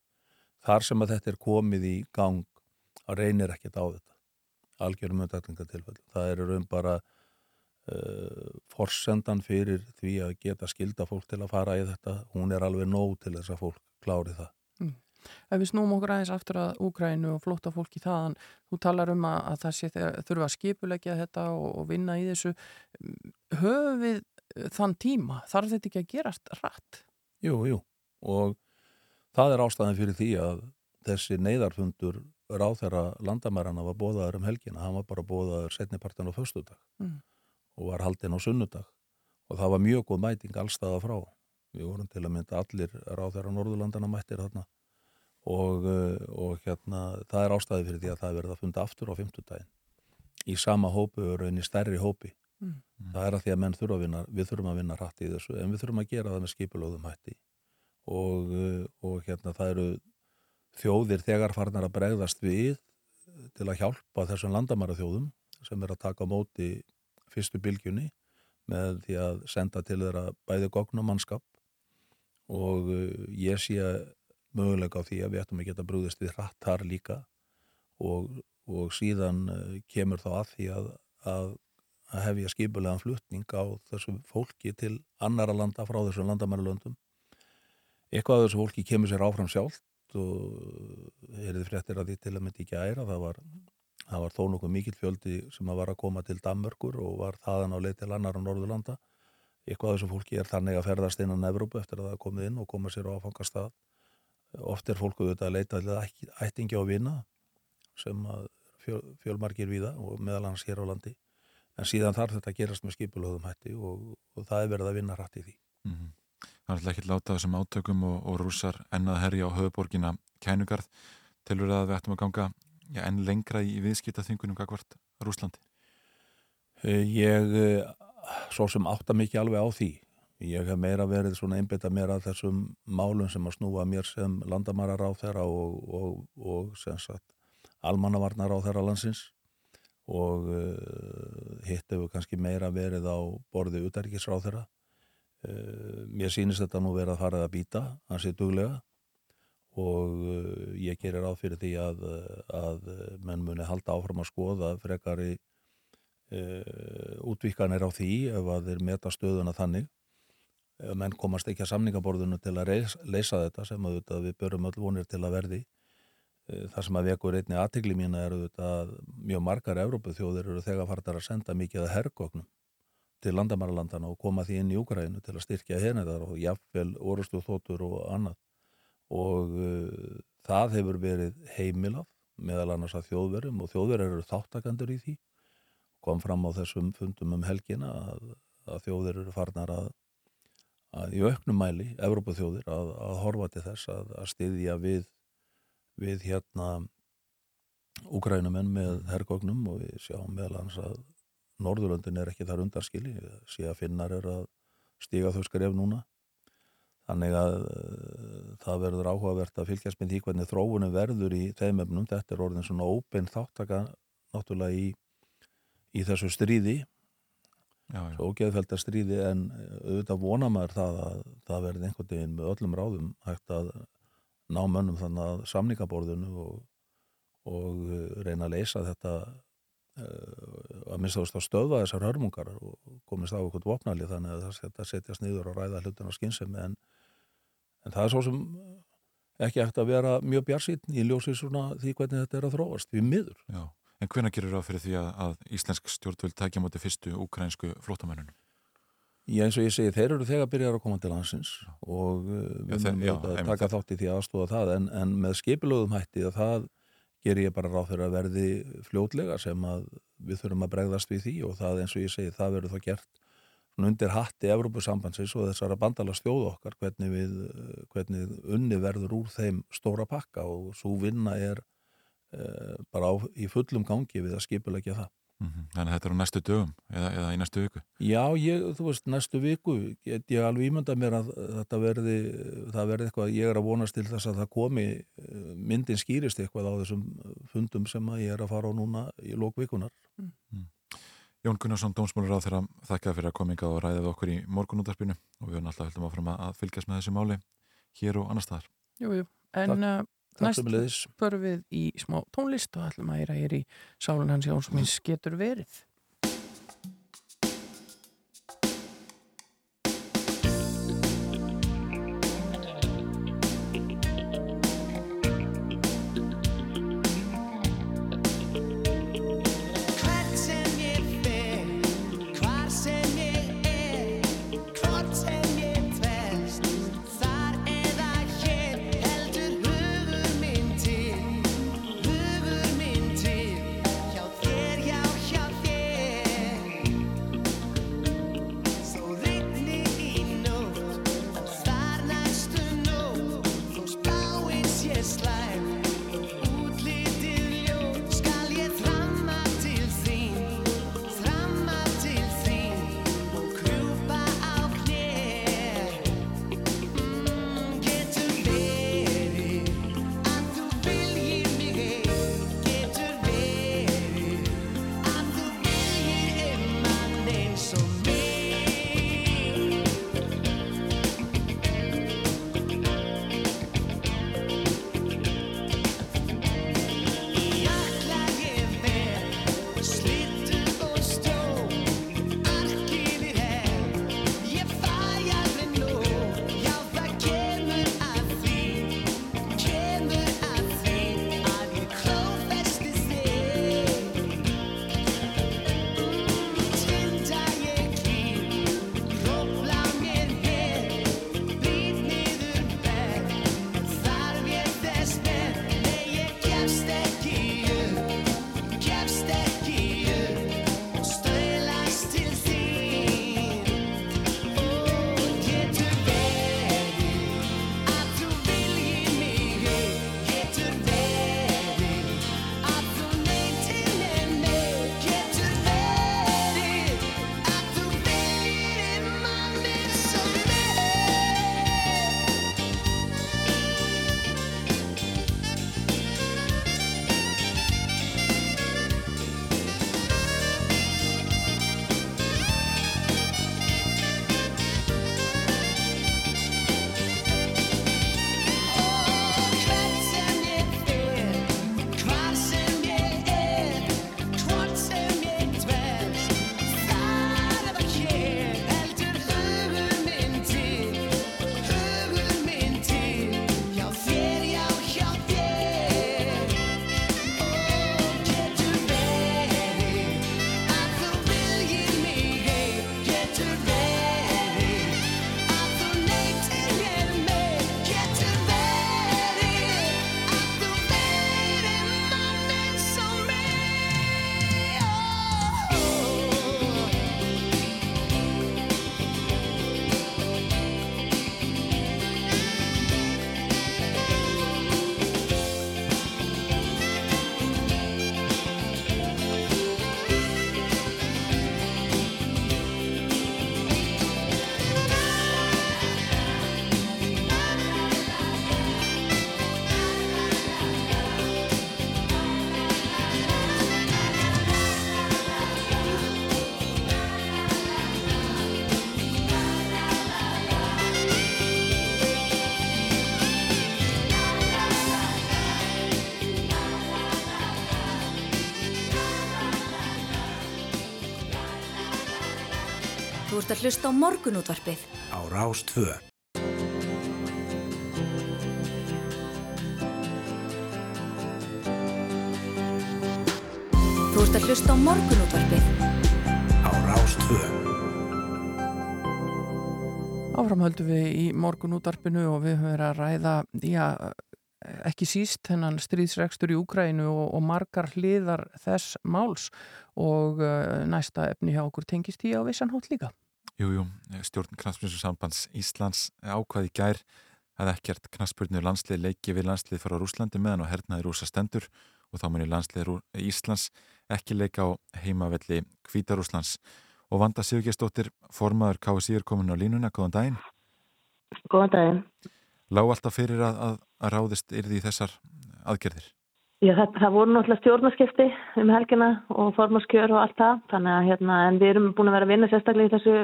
Þar sem að þetta er komið í gang að reynir ekkert á þetta. Algjörum undæklingatilfell. Það er raun bara uh, forsendan fyrir því að geta skilda fólk til að fara í þetta. Hún er alveg nóg til þess að fólk klári það. Ef við snúum okkur aðeins aftur að Úgrænu og flótta fólki þaðan, þú talar um að, að það sé þegar þurfa að skipulegja þetta og, og vinna í þessu. Höfum við eh, þann tíma? Þarf þetta ekki að gerast rætt? Jú, jú. Og það er ástæðan fyrir því að þessi neyðarfundur ráþæra landamærarna var bóðaður um helgina. Hann var bara bóðaður setnipartin á föstudag Mm. og var haldinn á sunnudag. Og það var mjög góð mæting allstaða frá. Við vorum til að mynda allir ráþæra Norðurlandana mættir þarna og, uh, og hérna það er ástæði fyrir því að það verða að funda aftur á fimmtudaginn. Í sama hópu og raun í stærri hópi. Mm. það er að því að menn þurfa að vinna við þurfum að vinna hratt í þessu en við þurfum að gera það með skipulögðum hætti. Og, uh, og hérna það eru þjóðir þegar farnar að bregðast við til að hjálpa þessum landamæra þjóðum sem er að taka móti fyrstu bylgjunni með því að senda til þeirra bæði gogn og mannskap. Og uh, ég sé möguleika á því að við ættum að geta brúðist við hratt þar líka. Og, og síðan uh, kemur þá að því að, að, að hefja skipulegan flutning á þessu fólki til annara landa frá þessum landamæralöndum. Eitthvað af þessu fólki kemur sér áfram sjálft og er þið fréttir að því til að myndi ekki æra. Það var, það var þó nokkuð mikill fjöldi sem að var að koma til Danmörkur og var þaðan á leið til annar á Norðurlanda. Eitthvað af þessu fólki er þannig að ferðast innan Evrópu eftir að það komið inn og koma sér á áfangastað oft er fólku auðvitað að leita til ætt- ættingja og vina sem að fjöl, fjölmargir víða og meðal hans hér á landi en síðan þarf þetta að gerast með skipulöðum hætti og, og það er verið að vinna hratt í því Mm Það er alltaf ekki láta á þessum átökum og, og rússar ennað herja á höfuborgina kænugarð. Tilur að við ættum að ganga já, enn lengra í viðskiptaþingunum gagvart Rúslandi? Eh, Ég eh, svo sem átta mikið alveg á því. Ég hef meira verið svona einbytta mér að þessum málum sem að snúa mér sem landamarar á þeirra og, og, og sem sagt almannavarnar á þeirra landsins. Og uh, hitt hefur kannski meira verið á borði utarikisráð þeirra. Uh, mér sýnist þetta nú verið að fara að býta, hansi duglega. Og uh, ég gerir ráð fyrir því að, að menn muni halda áfram að skoða frekari uh, útvíkanir á því ef að þeir meta stöðuna þannig ef menn komast ekki að samningaborðinu til að reis, leysa þetta sem að auðvitað, við börum öll vonir til að verði Eh, það sem að vekur einni aðtegli mína er auðvitað að mjög margar Evrópu þjóðir eru þegar fartar að senda mikið að herrgóknum til landamæralandana og koma því inn í Úgrænu til að styrkja henni þar og jafnvel orustu þóttur og annað. Og uh, það hefur verið heimilað meðal annars að þjóðverum og þjóðverður eru þáttakandur í því. Kom fram á þessum fundum um helgina að, að þjóðir eru farnar að, að í auknum mæli, Evrópu þjóðir, að, að horfa til þess að, að styðja við við hérna Úgrænumenn með herrgóknum og við sjáum meðal hans að Norðurlöndin er ekki þar undarskili að finnar er að stíga þau skref núna. Þannig að uh, það verður áhugavert að fylgjast með því hvernig þróunum verður í þeim efnum, þetta er orðin svona óbein þáttaka náttúrulega í, í þessu stríði Já, já. svo ógeðfelda stríði en auðvitað vona maður það að það verði einhvern veginn með öllum ráðum hægt að ná mönnum þannig að samningaborðinu og, og uh, reyna að leysa þetta uh, að minnst að stöðva þessar hörmungar og komist á eitthvað vopnali þannig að það þetta setjast niður og ræða hlutin á skynsemi en, en það er svo sem ekki eftir að vera mjög bjarsýtn í ljósi svona því hvernig þetta er að þróast við miður. Já, en hvenær gerur það fyrir því að, að íslensk stjórnvöld tækja móti fyrstu ukrainsku flótamennunum? Já eins og ég segi, þeir eru þegar byrjar að koma til landsins og við munum einmitt. taka þátt í því að aðstóða það en, en með skipilögum hætti að það ger ég bara ráð fyrir að verði fljótlega sem að við þurfum að bregðast við því og það eins og ég segi, það verður þá gert undir hatti Evrópusambandsins og þessara bandala stjóða okkar hvernig við, uh, hvernig unni verður úr þeim stóra pakka og svo vinna er bara á, í fullum gangi við að skipilegja það. Mhm. Þannig að þetta er á næstu dögum eða, eða í næstu viku. Já, ég, þú veist, næstu viku get ég alveg ímynda mér að þetta verði, það verði eitthvað, ég er að vonast til þess að það komi, eh, myndin skýrist eitthvað á þessum fundum sem að ég er að fara á núna í lókvikunar. Jón Gunnarsson, dómsmálur á þeirra þakka fyrir að kominga og ræða við okkur í morgunútarpinu og við höfum alltaf heldum áfram að að fylgjast með þessi máli hér og annar staðar. Jú, jú, en næst förum við í smá tónlist og ætlum að heyra hér í sálun hans Jónsmins getur verið. Ert að hlusta á morgunútvarpið á Rástvö. Þú ert að hlusta á morgunútvarpið á Rástvö. Áfram höldum við í morgunútvarpinu og við höfum verið að ræða, já, ekki síst hennan stríðsrekstur í Úkrænu og, og margar hliðar þess máls og uh, næsta efni hjá okkur tengist í á vissan hótt líka. Jú, jú, stjórn knastbjörnsambands Íslands ákvaði í gær að ekkert knastbjörnu landslið leiki við landslið fara á Rúslandi meðan og hernaði rúsa stendur og þá munir landslið Íslands ekki leika á heimavelli Kvítarúslands. Og Vanda Sigurgestóttir, formaður KSI er komin á línuna, góðan daginn. Góðan daginn. Lá alltaf fyrir að, að, að ráðist yrði í þessar aðgerðir? Já, það, það voru náttúrulega stjórnarskipti um helgina og formarskjör og allt það, þannig að hérna, en við erum búin að vera að vinna sérstaklega í þessu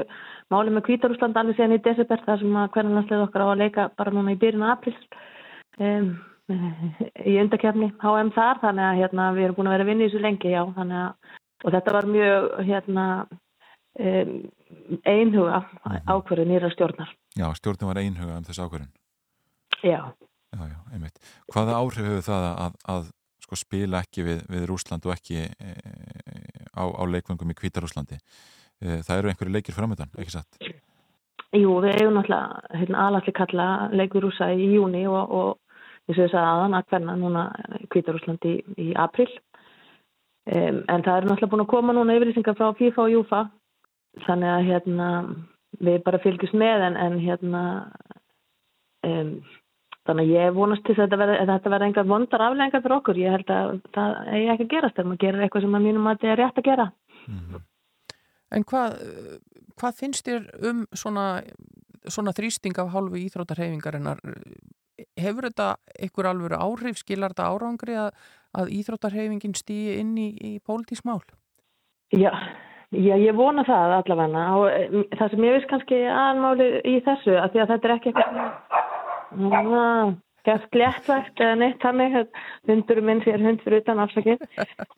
máli með Kvítarúsland alveg síðan í desember, þar sem að hvernig landslið okkar á að leika bara núna í byrjun april um, í undakefni HM þar, þannig að hérna, við erum búin að vera að vinna í þessu lengi, já, þannig að og þetta var mjög hérna um, einhuga ákverðu nýra stjórnar. Já, stjórnum var einhuga um þessu ákverðin. Já. Já, já, einmitt. Hvaða áhrif hefur það að, að sko, spila ekki við, við Rúsland og ekki e, á, á leikvöngum í Kvítarúslandi? E, það eru einhverju leikir framöndan, ekki satt? Jú, við eigum náttúrulega hérna, aðallir kalla leikur rúsa í júni og, og eins og þess að aðan að hverna núna Kvítarúslandi í, í april. Um, en það eru náttúrulega búin að koma núna yfirlýsingar frá FIFA og Júfa þannig að hérna, við bara fylgjum með en, en hérna um, þannig að ég vonast til að þetta verði engar vondar aflengar fyrir okkur. Ég held að það eigi ekki að gerast þegar maður gerir eitthvað sem að mínum að þetta er rétt að gera. En hvað, hvað finnst þér um svona, svona þrýsting af hálfu íþróttarhefingarinnar? Hefur þetta einhver alveg áhrif, skilar þetta árangri að, að íþróttarhefingin stýi inn í, í pólitísmál? Já, já, ég vona það allavega og eh, það sem ég veist kannski aðmáli í þessu að því að þetta er ekki eitthvað sem gert léttvægt eða neitt þannig hundurum minn fyrir hund fyrir utan afsakið.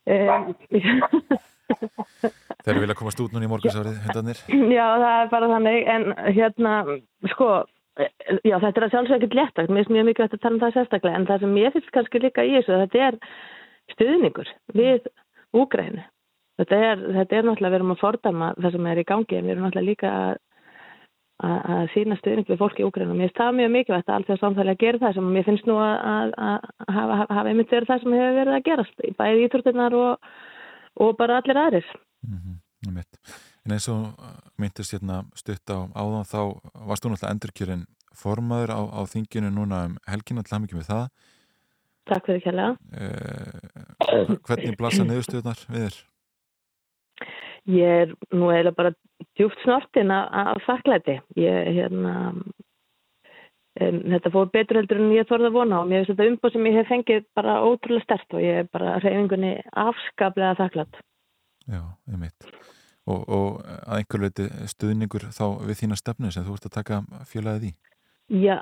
Um, Þeir vilja komast út núna í morgunsárið, hundarnir? Já, það er bara þannig en hérna, sko já, þetta er að sjálfsög ekkert léttvægt mér finnst mjög mikið að tala um það sérstaklega en það sem ég finnst kannski líka í þessu þetta er stuðningur við úgrænu þetta er, þetta er náttúrulega, við erum að fordama það sem er í gangi en við erum náttúrulega líka að að sína stuðning við fólki í Úgræna. Mér finnst það mjög mikilvægt að allt því að samfélagi að gera það sem mér finnst nú að, hafa, einmitt verið það sem hefur verið að gerast í bæði ítrútinnar og, og bara allir aðrir. Mm -hmm, en eins og myndist hérna stutt á áðan þá varst þú náttúrulega endurkjörinn formaður á, á þinginu núna um helginu alltaf mikið með það. Takk fyrir kjærlega. Eh, hvernig blasa niðurstöðnar við þér? Ég er nú eiginlega bara djúft snortin af þakklæti. Ég, hérna, um, þetta fór betur heldur en ég þorði að vona og mér finnst þetta umbúð sem ég hef fengið bara ótrúlega stert og ég er bara reyfingunni afskaplega þakklætt. Já, ég mitt. Og, og að einhver leiti stuðningur þá við þína stefnu sem þú ert að taka fjölaðið í? Já,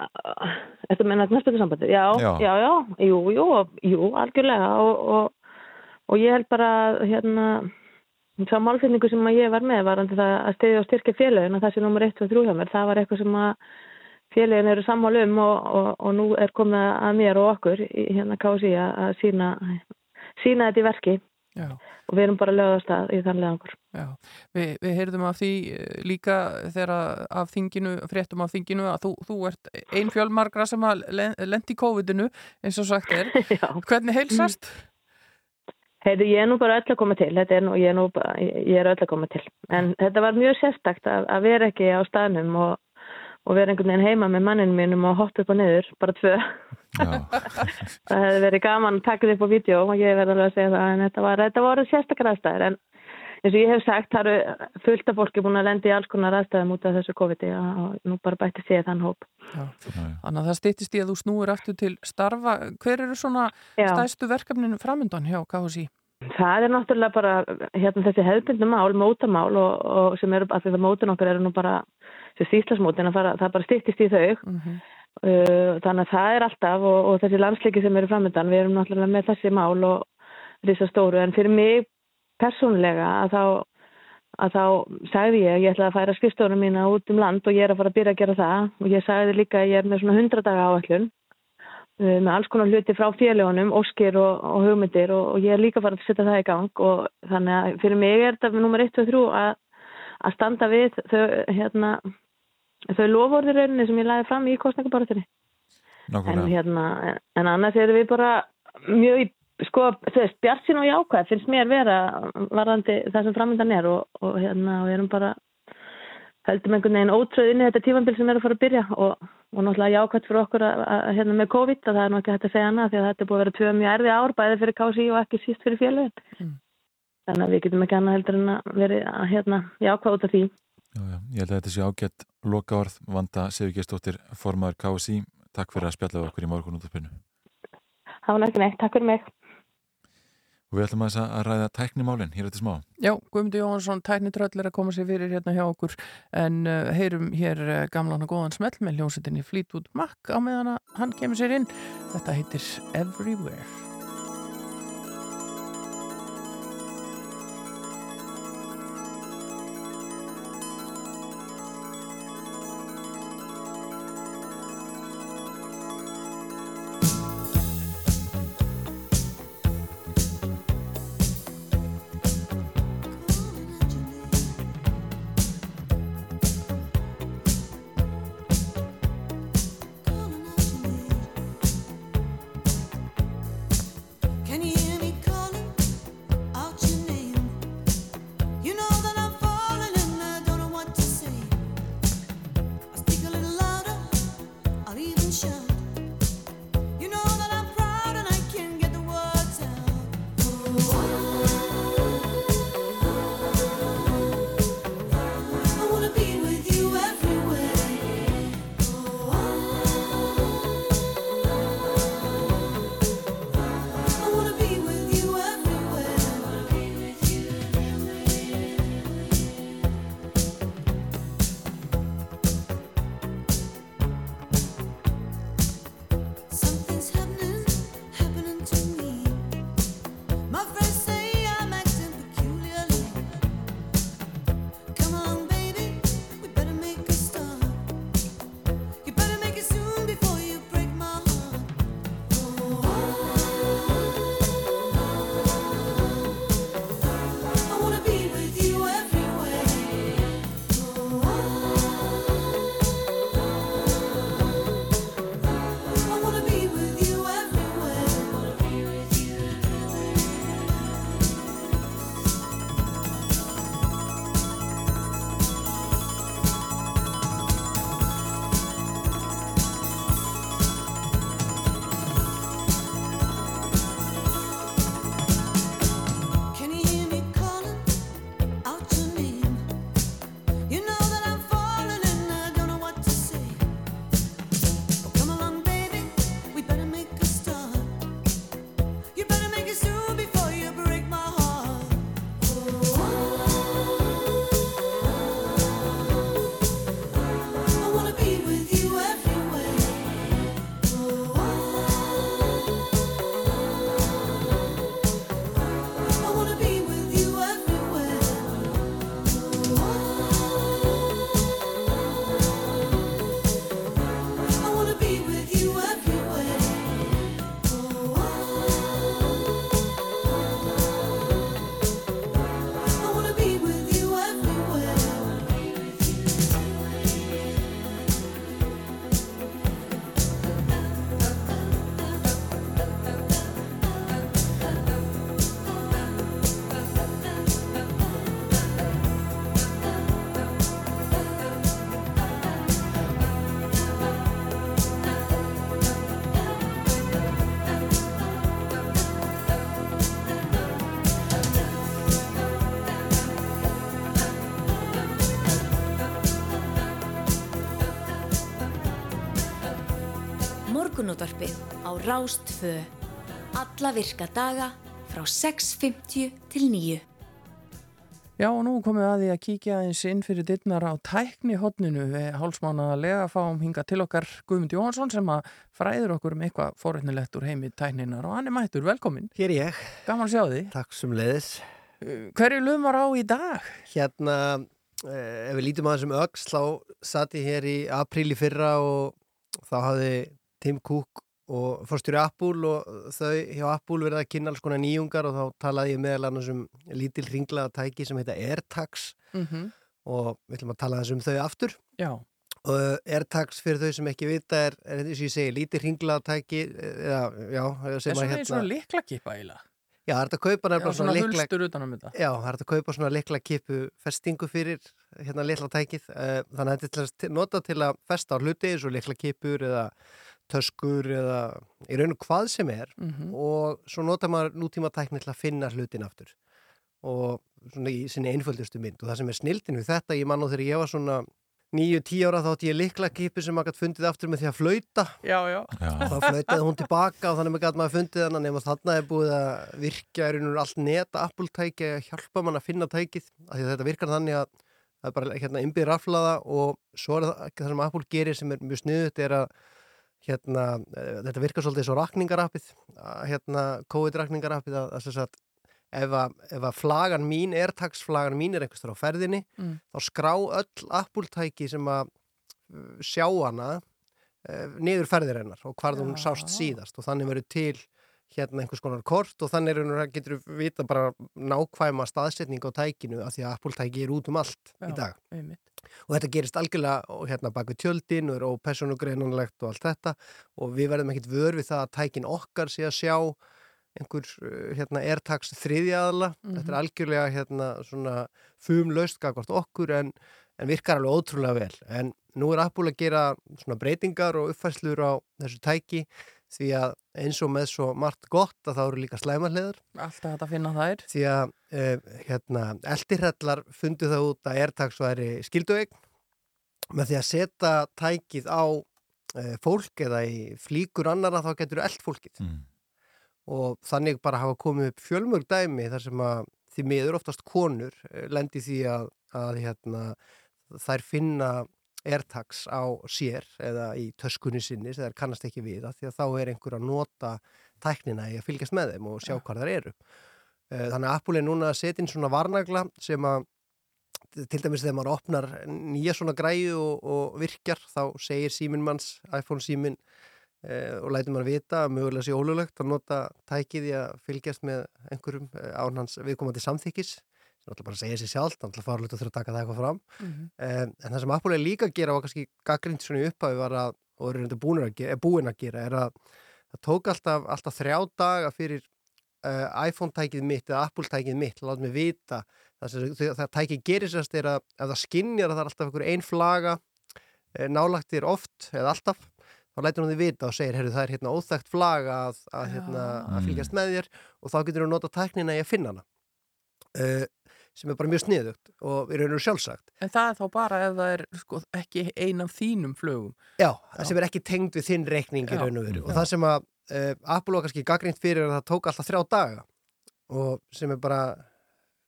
þetta menna næstöðu sambandi. Já, já, já, já, jú, jú, jú, algjörlega og, og, og ég held bara hérna Það málfinningu sem ég var með var að steyðja og styrkja félagin og það sem nummer 1 og 3 hjá mér, það var eitthvað sem félagin eru sammálu um og, og, og nú er komið að mér og okkur hérna KSI að sína, sína þetta í verki Já. og við erum bara lögast að í þann leðangur. Já, Vi, við heyrðum af því líka þegar af þinginu, fréttum af þinginu að þú, þú ert ein fjölmargra sem að lendi í COVID-inu eins og sagt er. Hvernig heilsast? Heiðu, ég er nú bara öll að koma til, er nú, ég, er nú, ég er öll að koma til, en þetta var mjög sérstakt að, að vera ekki á staðnum og, og vera einhvern veginn heima með manninu mínum og hotta upp og niður, bara tvö. það hefði verið gaman að taka þið upp á vídeo og ég verði alveg að segja það, en þetta var, þetta var sérstakar aðstæðir, en eins og ég hef sagt, það eru fullt af fólki búin að lendi í alls konar aðstæðum út af þessu COVID-i og nú bara bætti séð þann hóp. Já. Þannig að það stýttist í að þú snúir aftur til starfa. Hver eru svona Já. stæðstu verkefninu framöndan hjá KHSI? Það er náttúrulega bara hérna, þessi hefðbundum mál, mótamál og, og sem eru, að þetta mótin okkar eru nú bara þessi íslasmótin að fara, það bara stýttist í þau mm -hmm. uh, þannig að það er alltaf og, og þessi landsleiki sem eru framöndan, við erum náttúrulega með þessi mál og þessar stóru en fyrir mig persónlega að þá að þá sagði ég, ég ætla að færa skrifstofunum mína út um land og ég er að fara að byrja að gera það. Og ég sagði líka að ég er með svona 100 daga áætlun uh, með alls konar hluti frá félagunum, óskir og, og hugmyndir og, og ég er líka farið að setja það í gang. Og þannig að fyrir mig er þetta nummer 1 og 3 að, að standa við þau, hérna, þau lofórðir rauninni sem ég laði fram í kostningabaratunni. En, hérna, en annars erum við bara mjög í sko, þú veist, bjart sín og jákvæð finnst mér vera varðandi það sem framöndan er og, og hérna, og erum bara höldum einhvern veginn ótröð inn í þetta tífambil sem er að fara að byrja og, og náttúrulega jákvæmt fyrir okkur að, að, hérna með COVID að það er nú ekki hægt að segja hana því að þetta er búið að vera tvö mjög erfið ár bæði fyrir KSI og ekki síst fyrir félagin Mm. þannig að við getum ekki annað heldur en að vera hérna, jákvæð út af því. Já, já, ég held að þetta sé ágætt lokaorð. Vanda Sigurgestóttir, formaður KSI Takk fyrir að spjalla okkur í morgun út af spilnu Það var ekki neitt, takk fyrir mig Og við ætlum aðeins að ræða tæknimálin hér eftir smá Já, Guðmundur Jóhansson, tæknitröll er að koma sér fyrir hérna hjá okkur en uh, heyrum hér uh, gamlan og góðan smell með hljómsettinni Fleetwood Mac á meðan að hann kemur sér inn. Þetta heitir Everywhere. Morgunútvarpið á Rástfö. Alla virka daga frá 6.50 til 9. Já, og nú komum við að því að kíkja eins inn fyrir dittnar á tækni hotninu við hálsmánaðarlega fáum hinga til okkar Guðmund Jóhansson sem að fræður okkur um eitthvað forrétnilegt úr heimi tækninar og hann er mættur, velkomin. Hér er ég. Gaman að sjá því. Takk sem leiðis. Hverju lumar á í dag? Hérna, eh, ef við lítum að þessum öx, þá satt ég hér í apríl í fyrra og þá hafði Tim Cook og fórstjóri Apple og þau hjá Apple verið að kynna alls konar nýjungar og þá talaði ég meðal annars um lítil hringlaða tæki sem heita AirTags Mhm. og við ætlum að tala þess um þau aftur. Já. Og uh, AirTags fyrir þau sem ekki vita er, er eins og ég segi, lítil hringlaða tæki, eða, já, sem Þess að vegna er svona liklakipa eiginlega. Já, það er að kaupa Já, nefnilega svona svona likla... hulstur utan um þetta. Já, það er að kaupa svona likla kipu festingu fyrir hérna litla tækið. Eh, Þannig að þetta er til að st- nota til að festa á hluti eins og likla kipur eða töskur eða í raun og hvað sem er Mhm. og svo nota maður nútíma tækni til að finna hlutin aftur og svona í sinni einföldustu mynd og það sem er snildin við þetta, ég man nú þegar ég var svona níu, tíu ára þá átti ég likla kipu sem maður gætt fundið aftur með því að flauta Já, já. og þá flautaði hún tilbaka og þannig gæti maður fundið hann nema þarna er búið að virkja er einhvern allt neta Apple-tæki að hjálpa mann að finna tækið af því að þetta virkar þannig að það er bara hérna innbyggð raflaða og svo er það það sem Apple gerir sem er mjög sniðut er að hérna, eh, þetta virkar svolítið svo rakningarappið að, hérna, COVID-rakningarappið að, að, sagt, ef að, ef að flagan mín, airtagsflagan mín er einhvers þar á ferðinni Mm. þá skrá öll Apple-tæki sem að uh, sjá hana uh, niður ferðir hennar og hvar hún sást síðast og þannig verður til hérna einhvers konar kort og þannig getur vita bara nákvæma staðsetning á tækinu af því að Apple-tæki er út um allt í dag Einmitt. og þetta gerist algjörlega hérna bak við tjöldin og er ópersonugreinanlegt og allt þetta og við verðum ekkit vör við það að tækin okkar sé að sjá einhver hérna airtags þriðjaðala Mhm. þetta er algjörlega hérna svona fumlaust gagvart okkur en, en virkar alveg ótrúlega vel en nú er Apple að gera svona breytingar og uppfæslur á þessu tæki því að eins og með svo margt gott að það eru líka slæmarleðar Alltaf að finna þær. því að uh, hérna, eldirhellar fundu það út að AirTags væri skilduegn með því að setja tækið á uh, fólk eða í flíkur annara þá getur eld fólkið Mm. og þannig bara hafa komið upp fjölmörg dæmi þar sem að því miður oftast konur eh, lendi því að, að hérna, þær finna AirTags á sér eða í töskunni sinni sem þær kannast ekki við að því að þá er einhver að nota tæknina í að fylgjast með þeim og sjá hvar þær eru. Eh, Þannig að Apple er núna að setja inn svona varnagla sem að til dæmis þegar maður opnar nýja svona græju og, og virkjar þá segir síminn manns, iPhone síminn eh, og lætur maður vita að mögulega sé ólulegt að nota tækið í að fylgjast með einhverjum eh, án hans viðkomandi samþykkis sem náttúrulega bara segja sér sjálf, náttúrulega farlegt að þurfa að taka það eitthvað fram. Mhm. eh, en það sem Apple er líka að gera og kannski gaggrind svona í upphafi var að og er reynda búin að, gera, er búin að gera er að það tók alltaf, alltaf þrjá daga fyrir uh, iPhone-tækið mitt eða Apple-tækið mitt, láta mig vita. Það sem það, það tækið gerir sérst er að ef það skinnjar að það er alltaf einhver ein flaga uh, nálagt þér oft eða alltaf, þá lætur hún því vita og segir, herru það er hérna óþægt flaga að, að, hérna, að fylgjast með þér. Og þá getur þú nota tæknina í að finna hana. Uh, sem er bara mjög sniðugt og við raunum sjálfsagt En það er þá bara ef það er sko, ekki ein af þínum flugum. Já, það sem er ekki tengd við þinn reikning í Já, raun og veru. Og já. það sem að uh, Apple var kannski gaggrínt fyrir er að það tók alltaf þrjá daga og sem er bara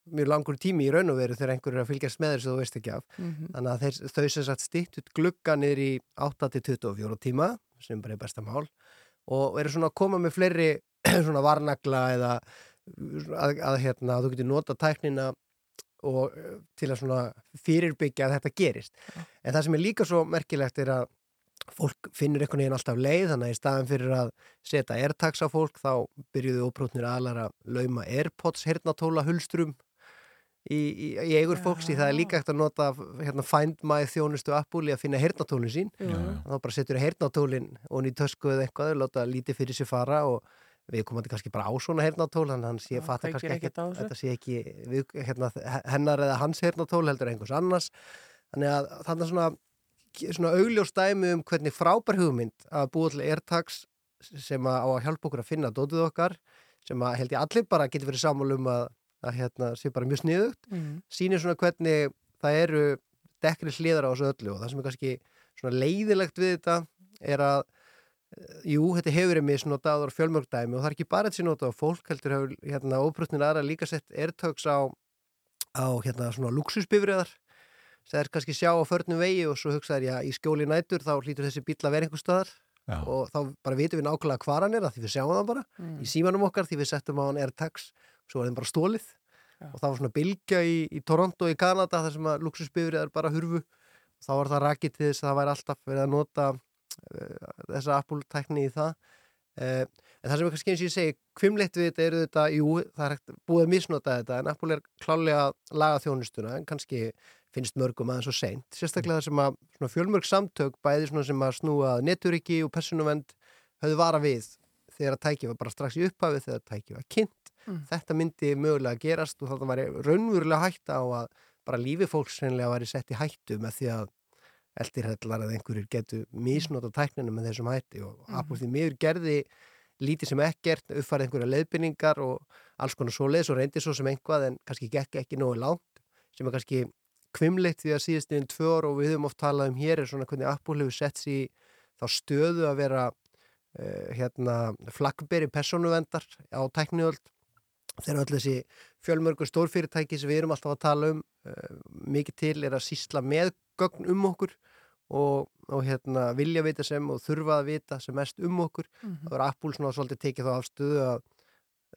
mjög langur tími í raun og veru þegar einhver er að fylgjast með þessu þú veist ekki af. Mhm. Þannig að þeir, þau sem sagt stýtt út glugga niður í 8-24 tíma sem bara er besta mál og eru svona að koma með fleiri svona varnagla eða að, að, hérna, að þú getur nota tæknina og eh, til að svona fyrirbyggja að þetta gerist. En það sem er líka svo merkilegt er að fólk finnur einhvern veginn alltaf leið þannig að í staðan fyrir að setja airtags á fólk þá byrjuðu óprútnir aðlar að lauma airpods hernatóla hulstrum í, í, í eigur fólks í það er líka hægt að nota hérna, find my þjónustu Apple í að finna hernatólin sín. Þá bara setur hernatólin og eða eitthvað láta lítið fyrir sér fara og við komandi kannski bara á svona hernatól þannig hann sé, fattar kannski ekkert þetta sé ekki við, hérna, hennar eða hans hernatól heldur einhvers annars þannig að þannig að svona svona augljós dæmi um hvernig frábær hugmynd að búa til AirTags sem að á að hjálpa okkur að finna dótið okkar sem að held ég allir bara getur verið sammála um að, að hérna, sé bara mjög sniðugt Mhm. sýnir svona hvernig það eru dekkri hliðar á þessu öllu og það sem er kannski svona leiðilegt við þetta er að jú, þetta hefur verið misnotað og fjölmörgdæmi og það er ekki bara þetta sem notað á fólk heldur hefur hérna óbrutnir aðra líka sett AirTags á, á hérna svona luxusbifriðar það er kannski sjá á förnum vegi og svo hugsaður, já, í skjóli nætur þá hlýtur þessi bíl að vera einhver staðar. Já. og þá bara vitum við nákvæmlega hvar hann er að því við sjáum það bara Mm. í símanum okkar því við settum á hann AirTags svo er þeim bara stólið og það var svona bylgja í, í Toronto í Kanada þar sem að luxusbifriðar bara hurfu. Og þá var það rakið til þess að það væri alltaf verið að nota þessa Apple-tækni í það. Uh, en það sem er kannski eins og ég segi kvimleitt við þetta eru þetta, jú, það er hægt búið að misnota þetta en Apple er klálega að laga þjónustuna en kannski finnst mörgum aðeins og seint. Sérstaklega það sem að fjölmörg samtök bæði sem að snúa að neturiki og persónuvend höfðu vara við þegar að tæki var bara strax í upphafi þegar að tæki var kynnt. Mm. þetta myndi mögulega gerast og þannig var raunverulega hætta á að bara lífi fólks reynilega væri sett í hættu með því að eldirhellar eða einhverjir getur misnota tækninu með þessum hætti og Mhm. Apple því miður gerði lítið sem ekkert, uppfærið einhverja leiðbynningar og alls konar svoleiðis og reyndi svo sem einhvað en kannski gekk ekki nógu langt sem er kannski kvimleitt því að síðast yfir tvö ár og við höfum oft talað um hér er svona hvernig Apple hefur sett sér þá stöðu að vera uh, hérna flagberi persónuvendar á tækniöld þegar öll þessi fjölmörgu stórfyrirtæki sem við erum alltaf að tala um. Uh, mikið til er að sísla með gögn um okkur og, og hérna, vilja vita sem og þurfa að vita sem mest um okkur. Mhm. það var Apple svona svolítið tekið þá afstöðu að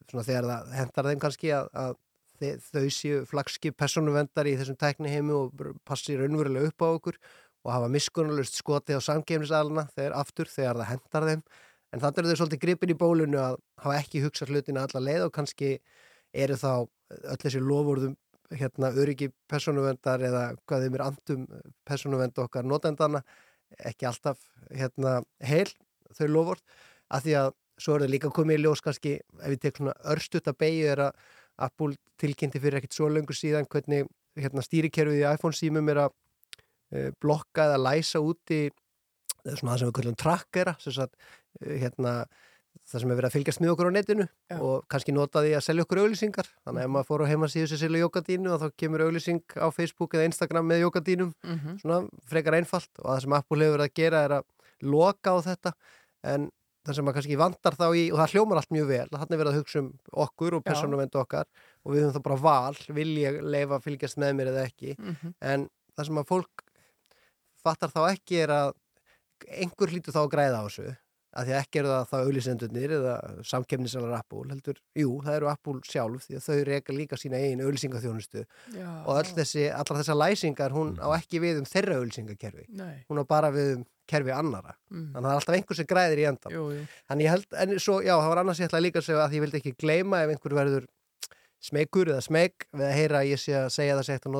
svona þegar það hendar þeim kannski að, að þau séu flagskip persónuvendar í þessum tækni heimi og passi raunverulega upp á okkur og hafa miskunnulust skotið á samkefnisalana þegar aftur þegar það hendar þeim en þannig eru þau svolítið gripin í bólunu að hafa ekki hugsað hlutina alla leið og kannski eru þá öll þessi lofurðum hérna öryggi persónuvendar eða hvað þeim er andum persónuvend okkar notendana ekki alltaf hérna heil þau lofurð að því að svo er það líka komið í ljós kannski ef við tek svona örstutt að beigju er að Apple tilkynnti fyrir ekkit svo löngu síðan hvernig hérna stýrikerfið í iPhone símum er að uh, blokka eða læsa úti það sem við kallum uh, hérna það sem er verið að fylgjast með okkur á netinu Já. og kannski nota því að selja okkur auglýsingar þannig að ef maður fór á heimasíðu sem selja jókadínu og þá kemur auglýsing á Facebook eða Instagram með jókadínum Mhm. svona frekar einfalt og það sem Apple hefur verið að gera er að loka á þetta en það sem maður kannski vandar þá í og það hljómar allt mjög vel, þannig verið að hugsa um okkur og Já. persónuvendu okkar og við höfum þá bara val, vil ég leifa að fylgjast með mér eða ekki Mhm. en það sem að fólk fattar þá ekki er að einhver hlýtur þá að græða á þessu að því að ekki eru það þá auðlýsendurnir eða samkefnisalar Apple, heldur, jú, það eru Apple sjálf því að þau reyka líka sína eigin auðlýsingaþjónustu Já. og öll þessi, allar þessar læsingar hún á ekki við um þeirra auðlýsingakerfi Nei. hún á bara við um kerfi annara Mm. þannig að það er alltaf einhver sem græðir í endan Jú, jú. þannig ég held, en svo, já, það var annars ég ætla líka að segja að ég vildi ekki gleyma ef einhver verður smegur eða smeg við að heyra að ég sé að segja það segt að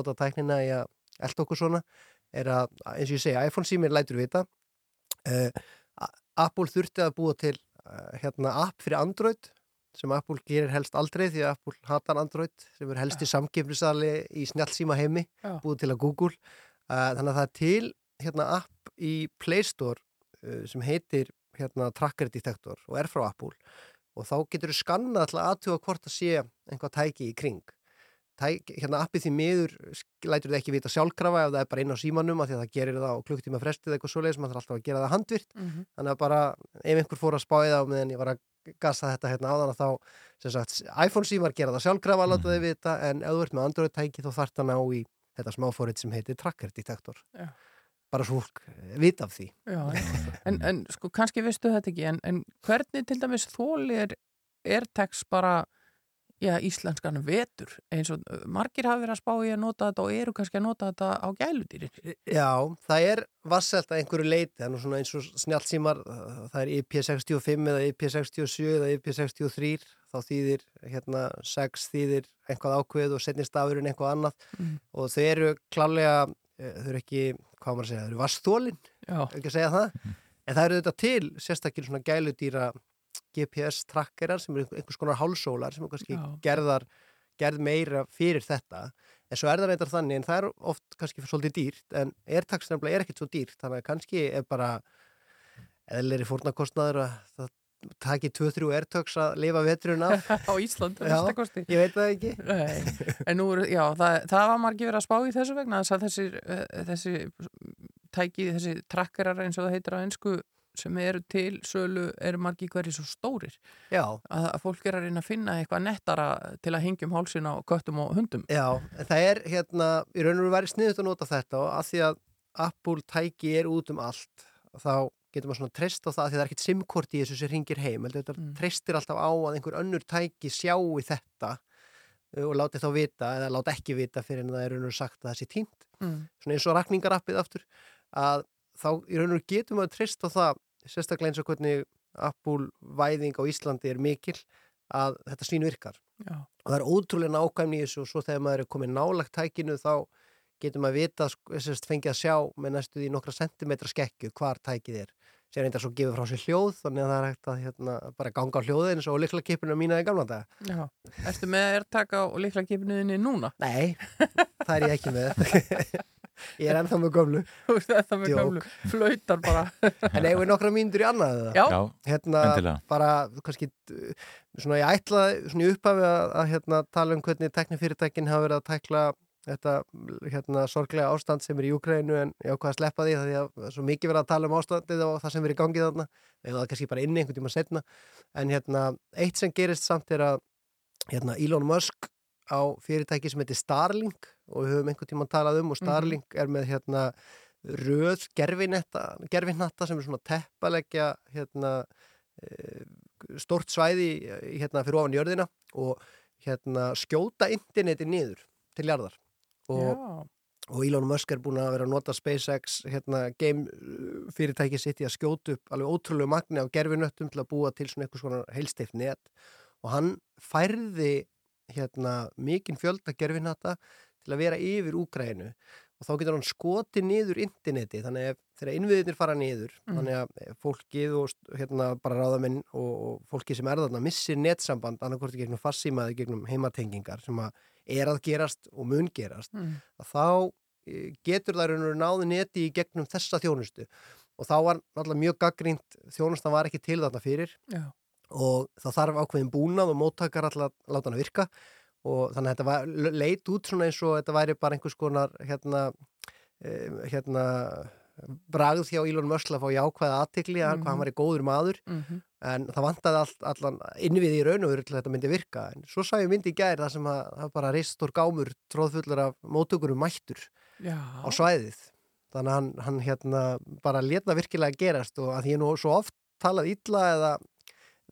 Apple þurfti að búa til uh, hérna app fyrir Android sem Apple gerir helst aldrei því að Apple hatar Android sem er helst í samkefnisali í snjálfsíma heimi Já. búið til að Google. Uh, þannig að það er til hérna app í Play Store uh, sem heitir hérna Tracker Detector og er frá Apple. Og þá getur þú skannað alltaf aðtuga hvort að sé einhvað tæki í kring Tæk, hérna appið því miður lætur þið ekki vita sjálfkrafa ef það er bara inn á símanum af því að það gerir það á klukktíma frestið eitthvað svoleiðis, maður þarf alltaf að gera það handvirt Mhm. þannig að bara ef einhver fór að spáði það á meðan ég var að gasa þetta hérna áðan að þá sem sagt, iPhone símar gera það sjálfkrafa að láta þið vita en ef þú ert með Android tæki þá þarf það ná í þetta smáfórið sem heitir Tracker Detector Já. bara svo fólk eh, vita af því. Já, en, en sko kannski veistu þetta ekki en, en hvernig til dæmis þólir AirTags bara já, íslenskan vetur eins og margir hafa verið að spá í að nota þetta og eru kannski að nota þetta á gæludýrin Já, það er vasselt að einhverju leiti, nú svona eins og snjálfsímar, það er IP65 eða IP67 eða IP63, þá þýðir hérna 6 þýðir einhvað ákveð og setnir stafurinn einhvað annað Mhm. og þau eru klálega, eh, þau eru ekki, hvað maður að segja, þau eru vastólin, Já. ekki að segja það, en það eru þetta til sérstakir svona gæludýra GPS trackerar sem eru einhvers konar hálsólar sem er kannski gerðar gerð meira fyrir þetta. En svo er það reyndar þannig en það er oft kannski svolítið dýrt en AirTags nefnilega er ekkert svo dýrt. Þannig að kannski er bara eðlir í fórnarkostnaður að það taki 2-3 AirTags að lifa veturinn af. Á Íslandi, Já, minnsta kosti. ég veit það ekki. Nú já, það, það var margir verið að spá í þessu vegna þess að þessi, þessi tæki, þessi trakkerar eins og það heitir á ennsku sem eru til sölu eru margir hverju svo stórir Já. að, fólk er að reyna að finna eitthvað nettara til að hengja um hálsin á köttum og hundum Já, en það er hérna, í raun og veru væri sniðut að nota þetta og að því að Apple tæki er út um allt þá getur maður svona treyst á það að því það er ekkert simkort í þessu sem ringir heim þetta Mm. treystir alltaf á að einhver önnur tæki sjái þetta uh, og láti þá vita eða láti ekki vita fyrir en það er raun og veru sagt að það sé tínt Mm. svona eins og rakningarappið aftur að þá í raun og veru getum við að treysta á það sérstaklega eins og hvernig Apple væðing á Íslandi er mikil að þetta sín virkar. Já. og það er ótrúlega nákvæmni í þessu og svo þegar maður er komið nálagt tækinu þá getur maður vita, sko, sérst, fengið að sjá með næstu því nokkra sentimetra skekju hvar tækið er. Sem reyndar svo gefið frá sér hljóð þannig að það er hægt að hérna, bara ganga á hljóðið eins og líkla kipinu mína í gamla daga. Já, ertu með AirTag á líkla kipinuðinni núna? Nei, það er ég ekki með Ég er ennþá með gömlu Þú ert ennþá með Djók. gömlu, flautar bara En eigum við nokkra mínútur í annað eða? Já. Hérna, endilega. bara, kannski uh, svona ég ætlaði svona í upphafi að, að hérna, tala um hvernig teknifyrirtækin hafa verið að tækla þetta hérna, sorglega ástand sem er í Úkrænu en ég ákvað að sleppa því því að það er svo mikið verið að tala um ástandið og það sem er í gangi þarna eða það er kannski bara inni einhvern tíma setna en hérna, eitt sem gerist samt er að hérna, Elon Musk á fyrirtæki sem heitir Starlink og við höfum einhvern tíma talað um og Starlink er með hérna röð gerfinetta, gerfinnatta sem er svona teppalegja hérna eh, stórt svæði eh, hérna fyrir ofan jörðina og hérna skjóta interneti niður til jarðar. Og, Já. og Elon Musk er búin að vera að nota SpaceX hérna game uh, fyrirtæki sitt í að skjóta upp alveg ótrúlegu magni á gerfinöttum til að búa til svona eitthvað svona heilsteift net. Og hann færði hérna mikinn fjölda gerfinata til að vera yfir Úgrænu og þá getur hann skotið niður interneti þannig að þegar innviðinir fara niður Mm. þannig að fólkið og hérna bara ráðamenn og, og fólki sem er þarna missir netsamband annarkvort í gegnum fassíma eða í gegnum heimatengingar sem að er að gerast og mun gerast Mm. þá eh, getur og veru náði neti í gegnum þessa þjónustu og þá var náttúrulega mjög gaggrínt þjónustan var ekki til þarna fyrir Já. Og það þarf ákveðin búnað og móttakar alltaf að láta hann að virka og þannig að þetta var, leit út svona eins og þetta væri bara einhvers konar hérna, eh, hérna bragð hjá Elon Musk að fá jákvæða aðtikli mm Mhm. hvað hann var í góður maður Mhm. en það vantaði allt, allan innvið í raun og veru til að þetta myndi virka en svo sá ég myndi í gær það sem að það bara reistur gámur tróðfullur af móttökurum mættur Já. á svæðið þannig að hann, hann hérna bara leta virkilega gerast og að því nú svo oft talað illa eða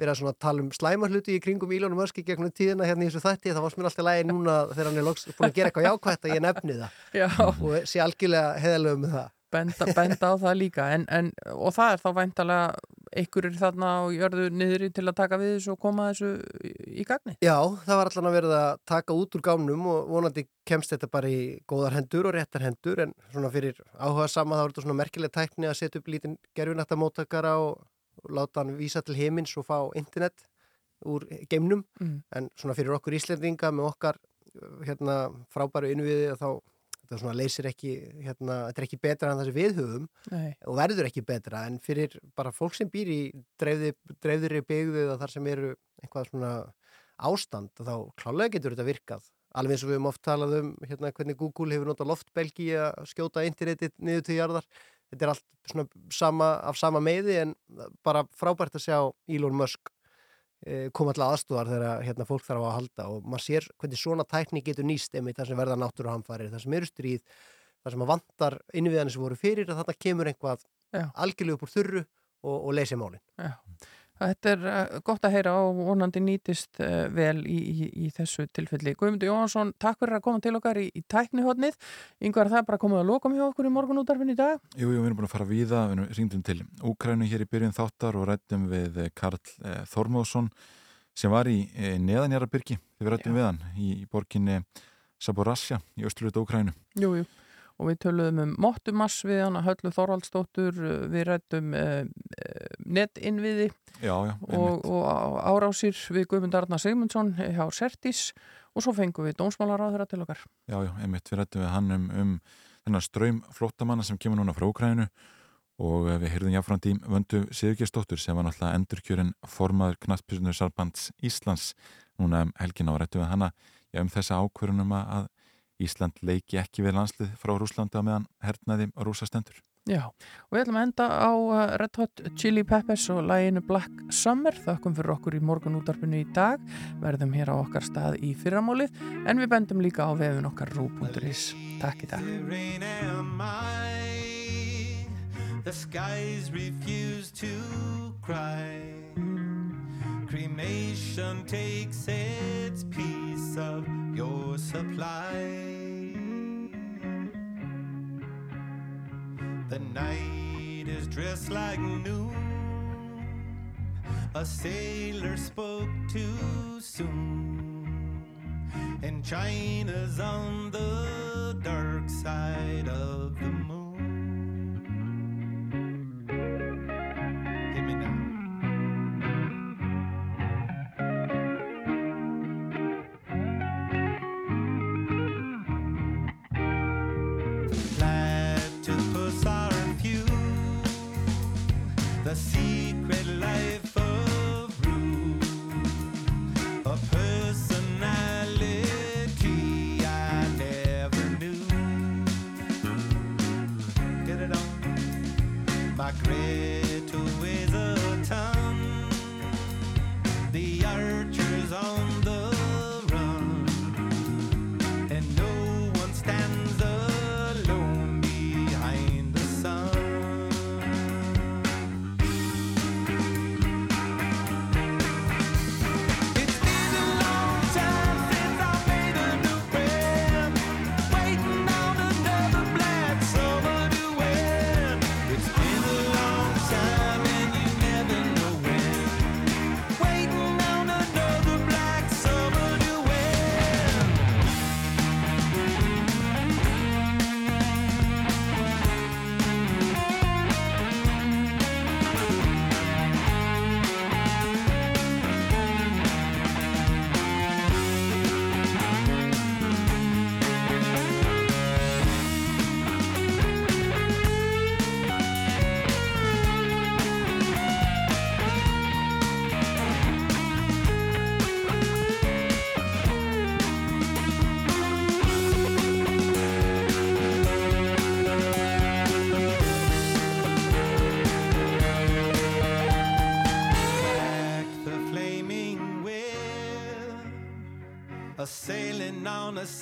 verið að tala um slæma hluti í kringum Elon Musk í gegnum tíðina hérna í þessu þætti þá varst mér alltaf lægi núna þegar hann er loks búin að gera eitthvað jákvætt að ég nefni það. Já. og sé algjörlega heðalög með það. Benda, benda á það líka en, en, og það er þá væntalega einhverjir þarna og jörðu niðri til að taka við þessu og koma þessu í, gagni Já, það var allan að verið að taka út úr gámnum og vonandi kemst þetta bara í góðar hendur og réttar hendur en svona fyrir áhuga sama þá er þetta svona merkileg tækni að setja upp lítinn gerfinætta móttakara og, og láta hann vísa til heimins og fá internet úr geimnum Mm. en svona fyrir okkur Íslendinga með okkar hérna frábæru innviði þá þetta svona leysir ekki hérna, þetta er ekki betra en það sem við höfum Nei. og verður ekki betra en fyrir bara fólk sem býr í dreifði, dreifðri byggðu eða þar sem eru eitthvað svona ástand þá klálega getur þetta virkað alveg eins og við höfum oft talað um hérna, hvernig Google hefur notað loftbelgi að skjóta internetið niður til jarðar þetta er allt svona sama, af sama meiði en bara frábært að sjá Elon Musk eh, koma alltaf aðstúðar þegar hérna, fólk þarf að halda og maður sér hvernig svona tækni getur nýst einmitt þar sem verða náttúruhamfarir, þar sem eru stríð þar sem að vantar innviðanir sem voru fyrir að þarna kemur einhvað algjörlega upp úr þurru og, og leysi málin Já. Þetta er uh, gott að heyra og vonandi nýtist uh, vel í, í, í þessu tilfelli. Guðmundur Jóhansson, takk fyrir að koma til okkar í, í tæknihotnið. Yngvar, það er bara komið að lokum hjá okkur í morgunútarfin í dag. Jú, jú, við erum búin að fara víða, við ringdum til Úkrænu hér í byrjun þáttar og rættum við eh, Karl eh, Þormóðsson sem var í eh, neðanjarabyrgi þegar við rættum við hann í, borginni Saborasja í östurluta Úkrænu. Jú, jú. Og við töluðum um Mottumass við hann, Höllu Þorvaldsdóttur, uh, við rættum uh, uh, netinnviði Já, já, og, og á- árásir við Guðmund Arnar Sigmundsson hjá Sertis og svo fengum við dómsmálaráðura til okkar. Já, já, einmitt, við rættum við hann um, um þennan ströym flóttamanna sem kemur núna frá Úkrænu og eh, við heyrðum jáfnframt í Vöndu Sigurgestóttur sem var náttúrulega endurkjörin formaður knattpísunar Sarbands Íslands. Núna um helgina og rættum við hana já, um þessa ákvörunum að Ísland leiki ekki við landslið frá Rúslandi á meðan hernaði rúsastendur. Já, og við ætlum að enda á uh, Red Hot Chili Peppers og læginu Black Summer. Þakkum fyrir okkur í morgun útarpinu í dag. Verðum hér á okkar stað í fyrramálið en við bendum líka á vefun okkar rú.is. Takk í dag. The skies refuse to cry. Cremation takes its piece of your supply. The night is dressed like noon. A sailor spoke too soon. And China's on the dark side of the moon.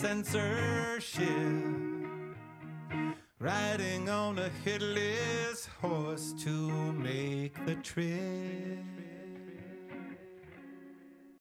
Censorship, riding on a headless horse to make the trip.